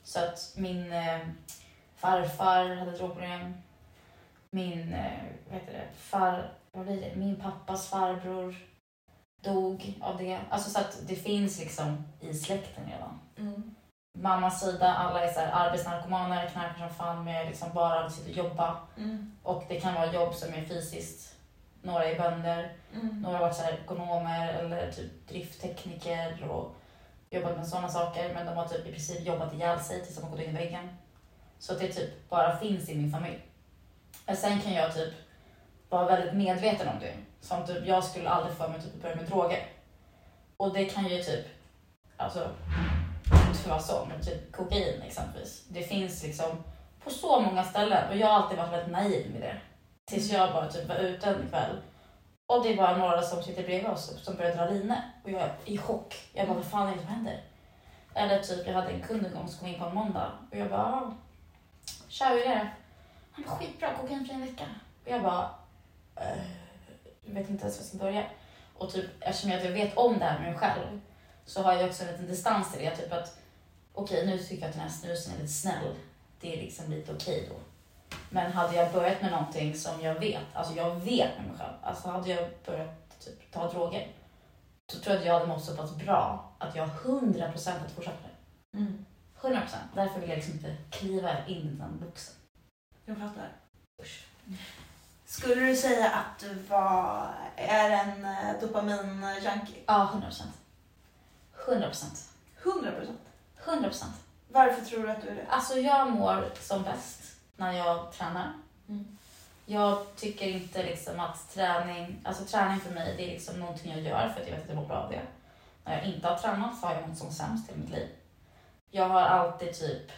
Så att min eh, farfar hade drogproblem. Min, vad heter det, far, vad blir det? Min pappas farbror dog av det. Alltså så att det finns liksom i släkten redan Mm. Mammas sida, alla är så här arbetsnarkomaner, knarkar som fan med liksom bara att sitta och jobba. Mm. Och det kan vara jobb som är fysiskt. Några är bönder, Mm. några har varit så här ekonomer eller typ drifttekniker och jobbat med sådana saker. Men de har typ i princip jobbat ihjäl sig tills de har gått in i väggen. Så att det typ bara finns i min familj. Men sen kan jag typ vara väldigt medveten om det. Som typ, jag skulle aldrig för mig typ att börja med droger. Och det kan ju typ, alltså, inte för att vara så, men typ kokain exempelvis. Det finns liksom på så många ställen och jag har alltid varit väldigt naiv med det. Tills jag bara typ var ute en kväll och det var några som sitter bredvid oss som började dra linor och jag är i chock. Jag bara, vad fan är det som händer? Eller typ, jag hade en kund en gång som kom in på en måndag och jag bara, tja hur är det? Han bara, skitbra, kokainfri en vecka. Och jag bara, eh, jag vet inte ens var jag ska börja. Och typ, eftersom jag vet om det här med mig själv så har jag också en liten distans till det. Typ att, okej nu tycker jag att den här snusen är lite snäll. Det är liksom lite okej då. Men hade jag börjat med någonting som jag vet, alltså jag vet med mig själv, alltså hade jag börjat typ, ta droger, så tror jag att jag hade mått så pass bra att jag 100% hade fortsatt med det. Mm. 100%. Därför vill jag liksom inte kliva in i den boxen. Jag fattar. Usch. Skulle du säga att du var, är en eh, dopamin-junkie? Ja, 100%. 100%. 100 procent. 100%. Varför tror du att du är det? Alltså jag mår som bäst när jag tränar. Mm. Jag tycker inte liksom att träning, alltså träning för mig det är liksom någonting jag gör för att jag vet att jag mår bra av det. När jag inte har tränat så har jag mått som sämst i mitt liv. Jag har alltid typ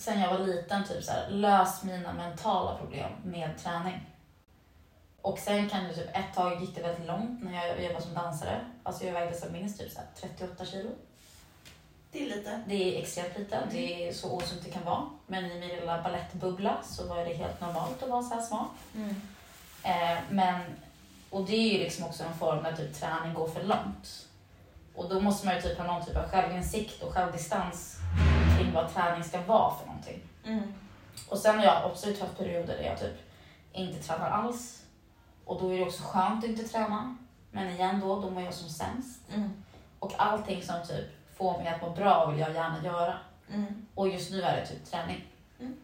sen jag var liten typ så här, löst mina mentala problem med träning. Och sen kan det typ ett tag gick det väldigt långt när jag jobbade som dansare. Alltså jag vägde som minst typ så här 38 kilo. Det är lite. Det är extremt lite. Det är så osunt det kan vara. Men i min lilla ballettbubbla så var det helt normalt att vara så här smal. Eh, men, och det är ju liksom också en form där typ träning går för långt. Och då måste man ju typ ha någon typ av självinsikt och självdistans kring vad träning ska vara för någonting. Mm. Och sen har jag absolut haft perioder där jag typ inte tränar alls. Och då är det också skönt att inte träna. Men igen då, då mår jag som sämst. Mm. Och allting som typ får mig att må bra vill jag gärna göra. Mm. Och just nu är det typ träning. Mm.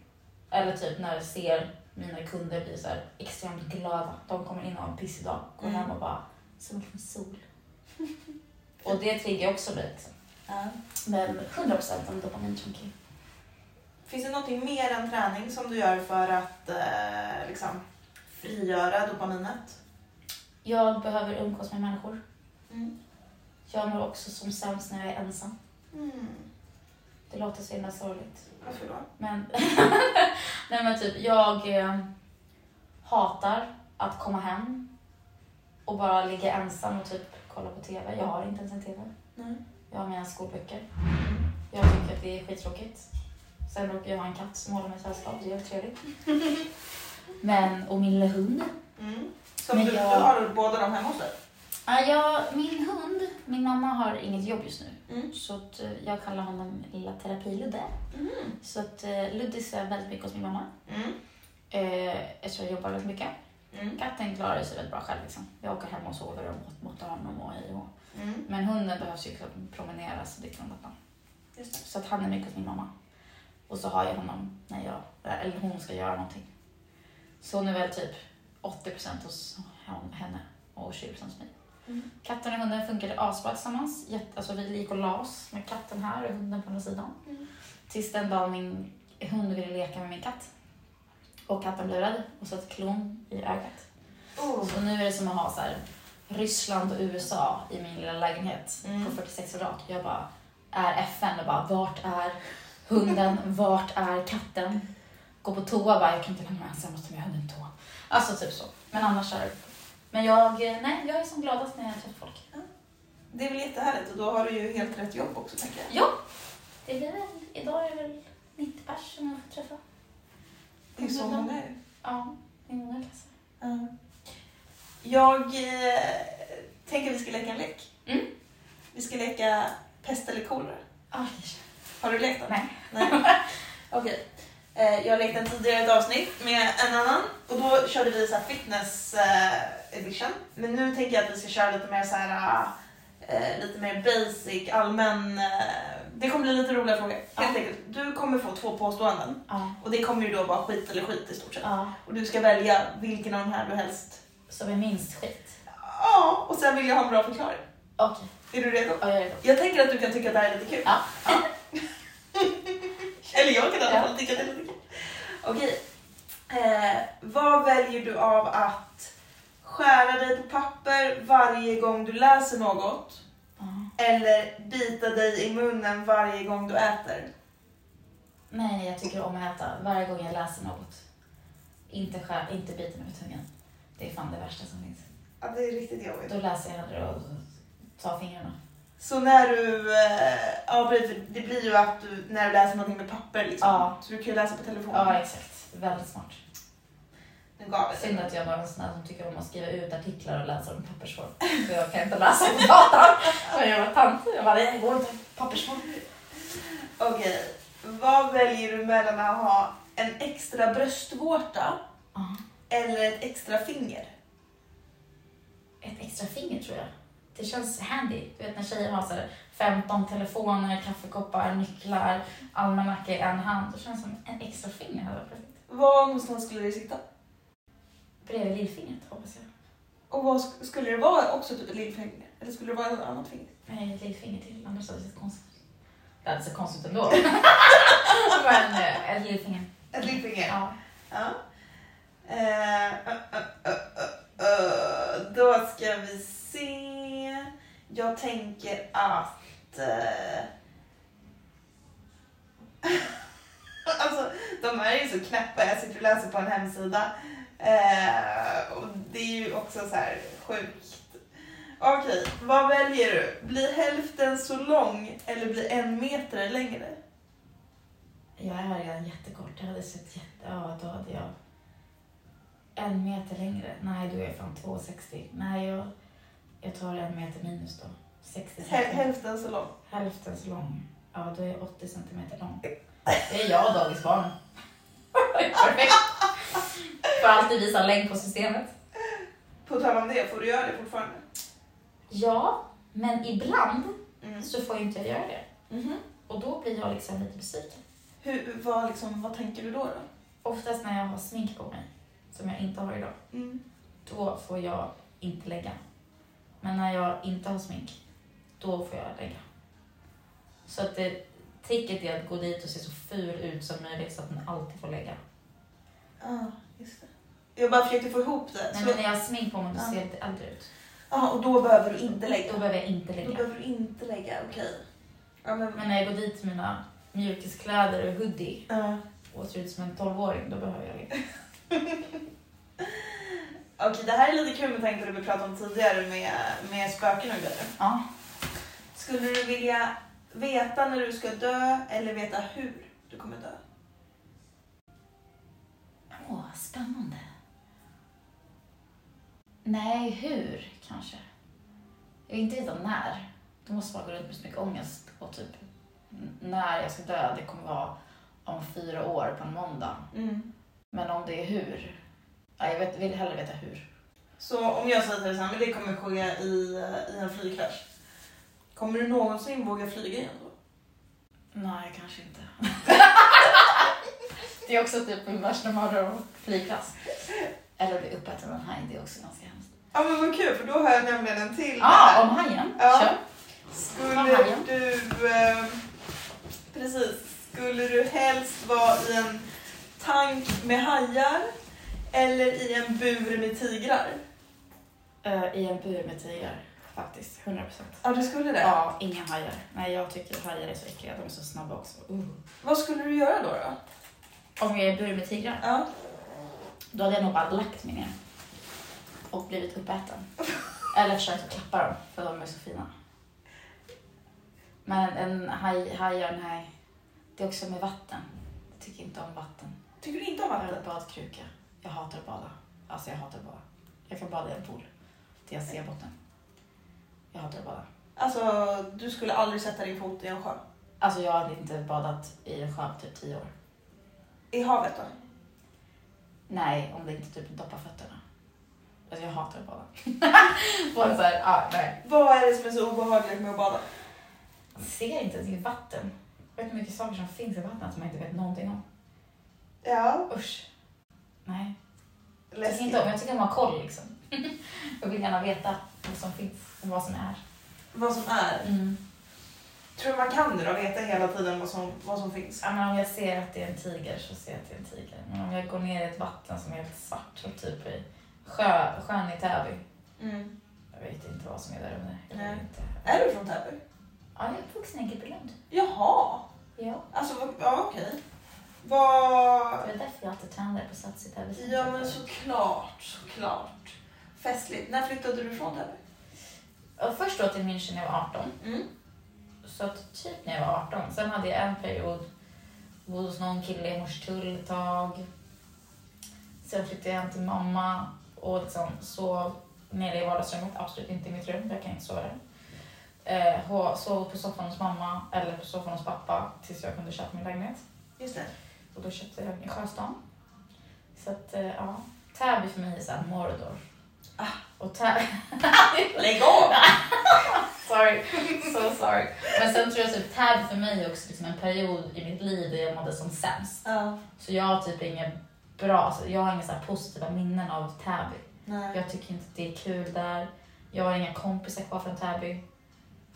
Eller typ när jag ser mina kunder bli så extremt glada. De kommer in och har en pissig dag, går Mm. hem och bara som en sol. och det triggar också mig. Liksom. Men 100% en dopaminjunkie. Finns det någonting mer än träning som du gör för att eh, liksom, frigöra dopaminet? Jag behöver umgås med människor. Mm. Jag mår också som sämst när jag är ensam. Mm. Det låter så himla sorgligt. Varför då? Men, nej men typ, jag eh, hatar att komma hem och bara ligga ensam och typ kolla på TV. Jag har inte ens en TV. Nej. Jag har mina skolböcker. Jag tycker att det är skittråkigt. Sen råkar jag ha en katt som håller mig sällskap. Det är trevligt. Men, och min lilla hund. Mm. Som Men du, jag- du har båda dem hemma hos dig? Ja, jag, min hund, min mamma har inget jobb just nu. Mm. Så att, eh, jag kallar honom lilla terapiludde. Mm. Så att uh, Ludde är väldigt mycket hos min mamma. Mm. Eh, eftersom jag jobbar väldigt mycket. Mm. Katten klarar sig väldigt bra själv. Liksom. Jag åker hem och sover och mot- motar honom och hej och. Mm. Men hunden behövs ju liksom promeneras och ditten och. Så att han är mycket hos min mamma. Och så har jag honom när jag, eller hon ska göra någonting. Så hon är väl typ 80% hos henne och 20% hos mig. Mm. Katten och hunden funkade asbra tillsammans. Jätte, alltså vi gick och la oss med katten här och hunden på andra sidan. Mm. Tills den dagen min hund ville leka med min katt. Och katten blev rädd och satte klon i ögat. Oh. Så nu är det som att ha så här, Ryssland och USA i min lilla lägenhet Mm. på 46 kvadrat. Jag bara är FN och bara vart är hunden, vart är katten? Gå på toa bara, jag kan inte lämna ensam, jag måste med hunden toa. Alltså typ så. Men annars är. Men jag, eh, nej, jag är som gladast när jag träffar folk. Det är väl jättehärligt och då har du ju helt rätt jobb också tänker jag. Ja, det blir väl, idag är det väl 90 pers som jag får träffa. Det är så många ju. Ja, det är många klasser. Ja. Jag eh, tänker vi ska leka en lek. Mm. Vi ska leka pest eller kolera. Har du lekt den? nej. Nej. Okej. Eh, Jag lekte en tidigare ett avsnitt med en annan och då körde vi så här fitness eh, edition. Men nu tänker jag att vi ska köra lite mer så här eh, lite mer basic, allmän. Eh, det kommer bli lite roliga frågor. Helt Ja. enkelt. Du kommer få två påståenden Ja, och det kommer ju då vara skit eller skit i stort sett. ja. Och du ska välja vilken av de här du helst... Som är minst skit. Ja, och sen vill jag ha en bra förklaring. Okej, Är du redo? ja, jag är redo. Jag tänker att du kan tycka att det här är lite kul. Ja. Eller jag kan i alla fall tycka det. Okej. Eh, vad väljer du av att skära dig på papper varje gång du läser något eller bita dig i munnen varje gång du äter? Nej, jag tycker om att äta varje gång jag läser något. Inte, skär, inte bita mig med tungan. Det är fan det värsta som finns. Ja, det är riktigt jobbigt. Då läser jag hellre och tar fingrarna. Så när du, eh, ja precis, det blir ju att du, när du läser någonting med papper liksom. Ja. Så du kan ju läsa på telefonen. Ja, exakt. Väldigt smart. Gav Synd att jag var en sån här som tycker om att skriva ut artiklar och läsa dem i pappersform. För jag kan inte läsa på datan. Men jag var tant. Jag bara, det går inte. Pappersform. Okej, vad väljer du mellan att ha en extra bröstvårta Ja. eller ett extra finger? ett extra finger tror jag. Det känns handy. Du vet när tjejer har så här 15 telefoner, kaffekoppar, nycklar, almanacka i en hand. Det känns som en extra finger hade varit perfekt. Var någonstans skulle det sitta? Bredvid lillfingret hoppas jag. Och vad sk- skulle det vara också typ ett lillfinger? Eller skulle det vara ett annat finger? Nej, ett lillfinger till. Annars hade det sett konstigt ut. Det hade sett konstigt ut ändå. Men eh, ett lillfinger. Ett lillfinger? Ja. Ja. Ö, ö, ö. Då ska vi se. Jag tänker att... Eh, alltså, de här är ju så knäppa. Jag sitter och läser på en hemsida. Eh, och det är ju också så här sjukt. Okej, vad väljer du? Bli hälften så lång eller bli en meter längre? Jag är redan jättekort. Jag hade sett jätte... Ja, då hade jag... En meter längre. Nej, då är jag fan 2,60. Nej, jag, jag tar en meter minus då. 60 Häl- centimeter. hälften så lång. Hälften så lång. Ja, då är jag 80 centimeter lång. Det är jag och dagisbarn. Perfekt. Får alltid visa längd på systemet. På tal om det, får du göra det fortfarande? Ja, men ibland Mm. så får inte jag göra det. Mhm. Och då blir jag liksom lite besviken. Hur, vad, liksom, vad tänker du då? då? Oftast när jag har smink på mig, som jag inte har idag, Mm. då får jag inte lägga. Men när jag inte har smink, då får jag lägga. Så att det, tricket är att gå dit och se så ful ut som möjligt så att man alltid får lägga. Ah, just det. Jag bara försökte få ihop det. Nej, Så- men när jag har smink på mig då Ja. ser jag lite äldre ut. Ah, och då behöver du inte lägga? Då behöver jag inte Då lägga. behöver du inte lägga, okej. Ja, men... Men när jag går dit med mina mjukiskläder och hoodie Ja. och ser ut som en 12-åring, då behöver jag lägga. Okej, det här är lite kul med tanke på det vi pratade om tidigare med, med spöken och grejer. Ja. Skulle du vilja veta när du ska dö eller veta hur du kommer dö? Åh, spännande. Nej, hur kanske? Jag vill inte veta när. Då måste man gå runt med så mycket ångest och typ när jag ska dö, det kommer vara om fyra år på en måndag. Mm. Men om det är hur? Ja, jag vet, vill hellre veta hur. Så om jag säger till dig men det kommer ske i, i en flygkrasch. Kommer du någonsin våga flyga igen då? Nej, kanske inte. det är också typ min värsta mardröm, flygklass. Eller bli uppäten av en haj, det är också ganska hemskt. Ja men vad kul för då har jag nämligen en till Ja, här. om hajen. Ja. Kör. Skulle hajen. du... Eh, precis. Skulle du helst vara i en tank med hajar eller i en bur med tigrar? Eh, I en bur med tigrar, faktiskt. 100 procent. Ja, du skulle det? Ja, inga hajar. Nej, jag tycker hajar är så äckliga. De är så snabba också. Uh. Vad skulle du göra då? då? Om jag är i bur med tigrar, Ja. då hade jag nog bara lagt mig ner. Och blivit uppäten. Eller försökt att klappa dem, för de är så fina. Men en haj, hajar, nej. Det är också med vatten. Jag tycker inte om vatten. Tycker du inte om vatten? en badkruka. Jag hatar att bada. Alltså jag hatar att bada. Jag kan bada i en pool. Till jag ser botten. Jag hatar att bada. Alltså, du skulle aldrig sätta din fot i en sjö? Alltså jag har inte badat i en sjö på typ tio år. I havet då? Nej, om det inte typ doppar fötterna. Alltså jag hatar att bada. Så här, ah, nej. Vad är det som är så obehagligt med att bada? Man ser inte ens i vatten. Jag vet hur mycket saker som finns i vattnet som jag inte vet någonting om. Ja, Usch. Nej. Jag tycker inte om, jag tycker om att ha koll liksom. jag vill gärna veta vad som finns och vad som är. Vad som är. Mm. Tror du man kan det då? Veta hela tiden vad som, vad som finns? Ja, men om jag ser att det är en tiger så ser jag att det är en tiger. Men om jag går ner i ett vatten som är helt svart, som typ i sjö, sjön i Täby. Mm. Jag vet inte vad som är där under. Nej. inte. Är du från Täby? Ja, jag är uppvuxen i Gripelund. Jaha. Ja. Alltså, ja okej. Vad... Det är därför jag alltid tränar på centrum. Ja men såklart, såklart. Festligt. När flyttade du från Täby? Först då till München när jag var 18. Mm. Så att typ när jag var 18. Sen hade jag en period, bodde hos någon kille i Hornstull ett tag. Sen flyttade jag hem till mamma och liksom sov nere i vardagsrummet, absolut inte i mitt rum, jag kan inte sova där. Eh, sov på soffan hos mamma eller på soffan hos pappa tills jag kunde köpa min lägenhet. Just det. Och då köpte jag i Sjöstan. Så att, eh, ja. Täby för mig är såhär Mordor. Och Täby... Lägg av! sorry, so sorry. Men sen tror jag typ Täby för mig är också liksom en period i mitt liv där jag mådde som sämst. Ja. Så jag har typ inga bra, alltså jag har inga så positiva minnen av Täby. Nej. Jag tycker inte att det är kul där. Jag har inga kompisar kvar från Täby.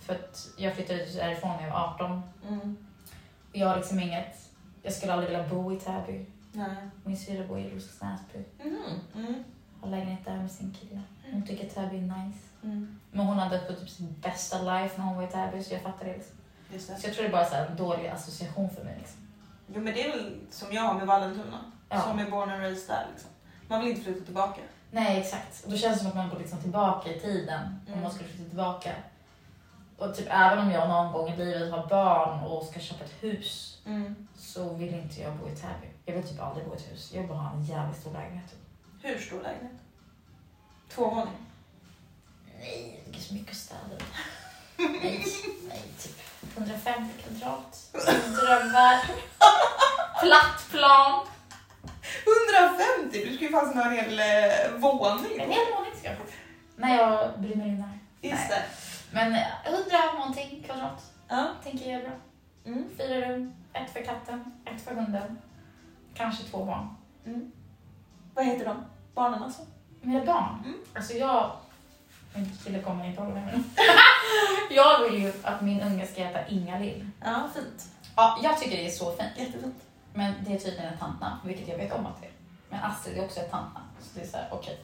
För att jag flyttade därifrån när jag var 18. Mm. Jag har liksom inget, jag skulle aldrig vilja bo i Täby. Nej. Min syrra bor i Roslagsnäsby. Mm. Mm. Har lägenhet där med sin kille. Hon tycker Täby är nice. Mm. Men hon hade på typ sin bästa life när hon var i Täby så jag fattar det liksom. Just det. Så jag tror det är bara här en dålig association för mig liksom. Jo men det är väl som jag har med Vallentuna. Ja. Som är born and raised där liksom. Man vill inte flytta tillbaka. Nej exakt. Och då känns det som att man går liksom tillbaka i tiden om Mm. man skulle flytta tillbaka. Och typ även om jag någon gång i livet har barn och ska köpa ett hus Mm. Så vill inte jag bo i Täby. Jag vill typ aldrig bo i ett hus. Jag vill bara ha en jävligt stor lägenhet. Hur stor lägenhet? Tvåvåning? Nej, det är så mycket städer. nej, nej, typ 150 kvadrat. Drömvärld. Platt plan. 150? Du ska ju fanns ha en hel eh, våning. En hel våning ska jag ha. När jag brinner in här. Just det. Men eh, 100 någonting kvadrat Ja. tänker jag är bra. Mm. Fyra rum, ett för katten, ett för hunden. Kanske två barn. Mm. Vad heter de? Barnen alltså? Mina barn? Mm. Alltså jag... Min kille kommer inte ihåg det men... jag vill ju att min unge ska heta Inga-Lill. Ja, fint. Ja, jag tycker det är så fint. Jättefint. Men det är tydligen ett tantnamn, vilket jag vet om att det är. Men Astrid är också ett tantnamn. Så det är såhär, okej.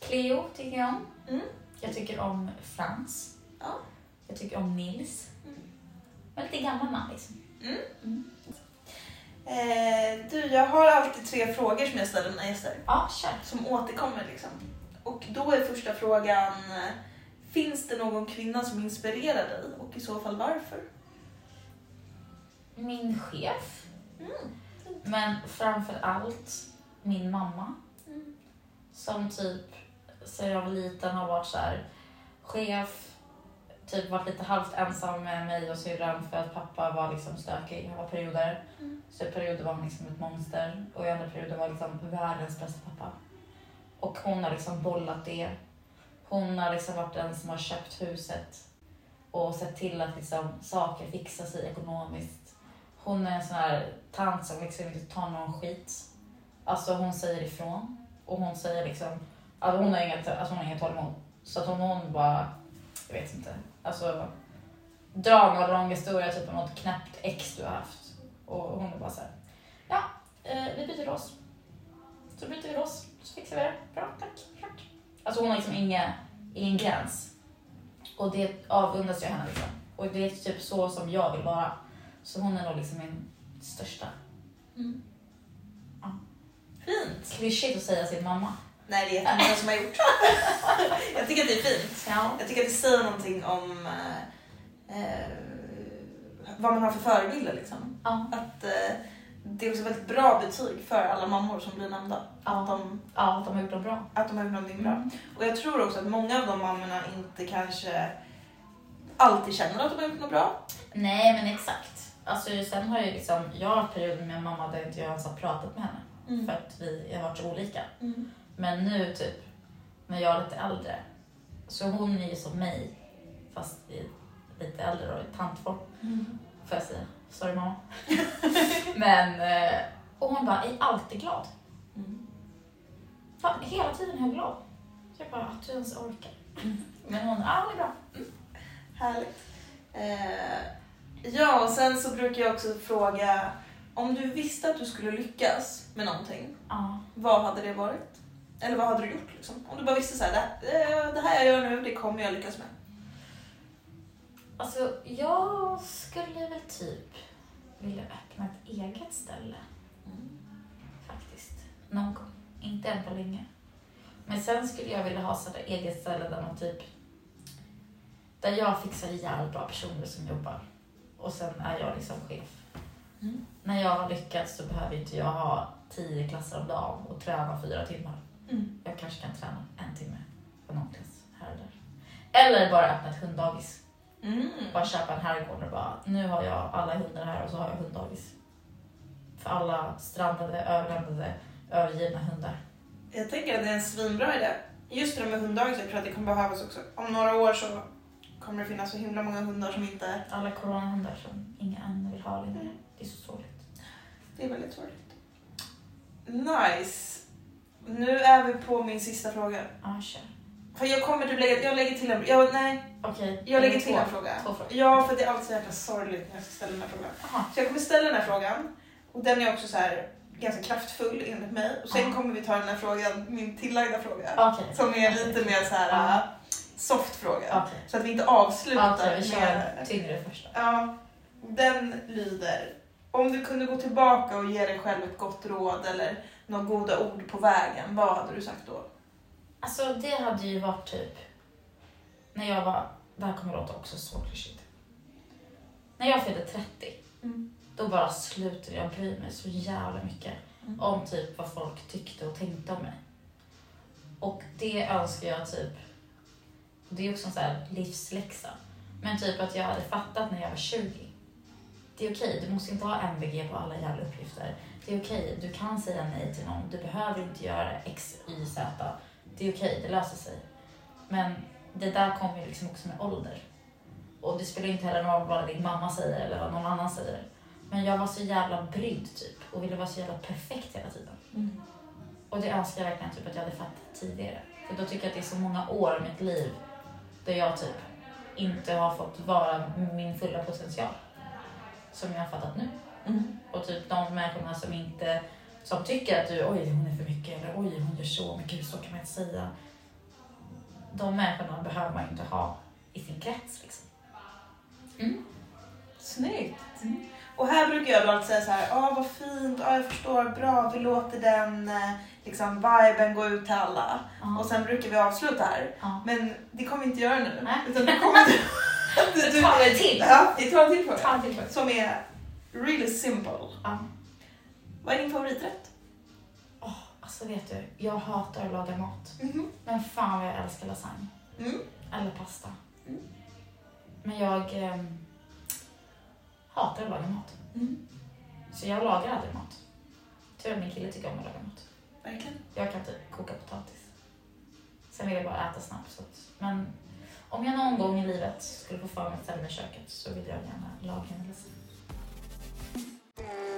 Cleo tycker jag om. Mm. Jag tycker om Frans. Ja. Jag tycker om Nils. Mm. Men lite gammal namn liksom. Eh, du, jag har alltid tre frågor som jag ställer mina gäster. Ja, kör. Som återkommer liksom. Och då är första frågan, finns det någon kvinna som inspirerar dig? Och i så fall varför? Min chef. Mm. Men framför allt min mamma. Mm. Som typ sen jag var liten har varit så här chef. Typ varit lite halvt ensam med mig och syrran för att pappa var liksom stökig. Han var perioder. Mm. Så i perioder var han liksom ett monster och i andra perioder var liksom världens bästa pappa. Och hon har liksom bollat det. Hon har liksom varit den som har köpt huset och sett till att liksom saker fixar sig ekonomiskt. Hon är en sån här tant som liksom inte tar någon skit. Alltså hon säger ifrån och hon säger liksom att hon har inget, alltså hon har inget tålamod. Så att om hon bara, jag vet inte, alltså drar någon lång historia typ om något knäppt ex du har haft och hon är bara så här, ja, eh, vi byter lås. Så byter vi lås, så fixar vi det. Bra, tack, tack. Alltså hon har liksom inga, ingen gräns. Och det avundas jag henne liksom. Och det är typ så som jag vill vara. Så hon är nog liksom min största. Mm. Ja. Fint. Klyschigt att säga sin mamma. Nej, det är jättemånga som har gjort. jag tycker att det är fint. Ja. Jag tycker att det säger någonting om eh, eh, vad man har för förebilder. Liksom. Ja. Att, eh, det är också väldigt bra betyg för alla mammor som blir nämnda. Att Ja. de, ja, de har gjort det bra. att de har gjort någonting bra. Mm. Och jag tror också att många av de mammorna inte kanske alltid känner att de har gjort något bra. Nej, men exakt. Alltså, sen har jag ju liksom, jag har perioder med mamma där inte jag ens har pratat med henne. För att vi har varit så olika. Mm. Men nu typ, när jag är lite äldre, så hon är ju som mig, fast i lite äldre då, i tantform, Mm. får jag säga. Sorry mamma. Men, eh, och hon bara är alltid glad. Mm. Fan, hela tiden är jag glad. Så jag bara, att du ens orkar. Mm. Men hon, ja det är bra. Härligt. Eh, ja, och sen så brukar jag också fråga om du visste att du skulle lyckas med någonting, Ja. vad hade det varit? Eller vad hade du gjort? Liksom? Om du bara visste så här, det, det här jag gör nu, det kommer jag lyckas med. Alltså, jag skulle väl typ vilja öppna ett eget ställe. Faktiskt. Någon gång. Inte än på länge. Men sen skulle jag vilja ha sådär eget ställe där man typ... Där jag fixar ihjäl bra personer som jobbar. Och sen är jag liksom chef. Mm. När jag har lyckats så behöver inte jag ha tio klasser om dagen och träna fyra timmar. Mm. Jag kanske kan träna en timme på någon klass här och där. Eller bara öppna ett hunddagis. Mm. Bara köpa en herrgård och bara, nu har jag alla hundar här och så har jag hunddagis. För alla strandade, överlämnade, övergivna hundar. Jag tänker att det är en svinbra idé. Just det med hunddagar så jag tror att det kommer behövas också. Om några år så kommer det finnas så himla många hundar som inte... Alla coronahundar som inga än vill ha längre. Det är så sorgligt. Det är väldigt sorgligt. Nice. Nu är vi på min sista fråga. Ja, kör. För jag kommer typ lägga, jag lägger till en, jag, nej, Okej. jag lägger två. till en fråga. Två frågor. Ja, för det är alltid så jävla sorgligt när jag ska ställa den här frågan. Jaha. Så jag kommer ställa den här frågan och den är också så här ganska kraftfull enligt mig. Och sen Ja. kommer vi ta den här frågan, min tillagda fråga. Okej. Som är lite mer så här äh, soft fråga. Så att vi inte avslutar Okej, vi kör med... tyngre första. Ja, den lyder. Om du kunde gå tillbaka och ge dig själv ett gott råd eller några goda ord på vägen, vad hade du sagt då? Alltså det hade ju varit typ när jag var, det här kommer låta också så klyschigt. När jag fyllde 30, Mm. då bara slutade jag bry mig så jävla mycket Mm. om typ vad folk tyckte och tänkte om mig. Och det önskar jag typ, det är också en sån här livsläxa, men typ att jag hade fattat när jag var 20. Det är okej, du måste inte ha MVG på alla jävla uppgifter. Det är okej, du kan säga nej till någon. Du behöver inte göra X, Y, Z. Det är okej, det löser sig. Men det där kommer ju liksom också med ålder. Och det spelar inte heller någon roll vad din mamma säger eller vad någon annan säger. Men jag var så jävla brydd typ och ville vara så jävla perfekt hela tiden. Mm. Och det önskar jag verkligen typ att jag hade fattat tidigare. För då tycker jag att det är så många år i mitt liv där jag typ inte har fått vara min fulla potential. Som jag har fattat nu. Mm. Och typ de människorna som inte som tycker att du, oj hon är för mycket eller oj hon gör så, men gud så kan man inte säga. De människorna behöver man inte ha i sin krets liksom. Snyggt! Mm. Och här brukar jag alltid säga så här, ja vad fint, ja jag förstår, bra, vi låter den eh, liksom viben gå ut till alla. Ja. Och sen brukar vi avsluta här. Ja. Men det kommer vi inte göra nu. Nej. Utan det kommer du, Vi tar en till. Ja, vi tar en till fråga. Som är really simple. Ja. Vad är din favoriträtt? Åh, alltså vet du, jag hatar att laga mat. Mhm. Men fan vad jag älskar lasagne. Mm. Eller pasta. Mm. Men jag ehm, hatar att laga mat. Mm. Så jag lagar aldrig mat. Tur att min kille tycker om att laga mat. Verkligen. Jag kan typ koka potatis. Sen vill jag bara äta snabbt. Så att, men om jag någon gång i livet skulle få för mig att ställa mig i köket så vill jag gärna laga en lasagne. Boom.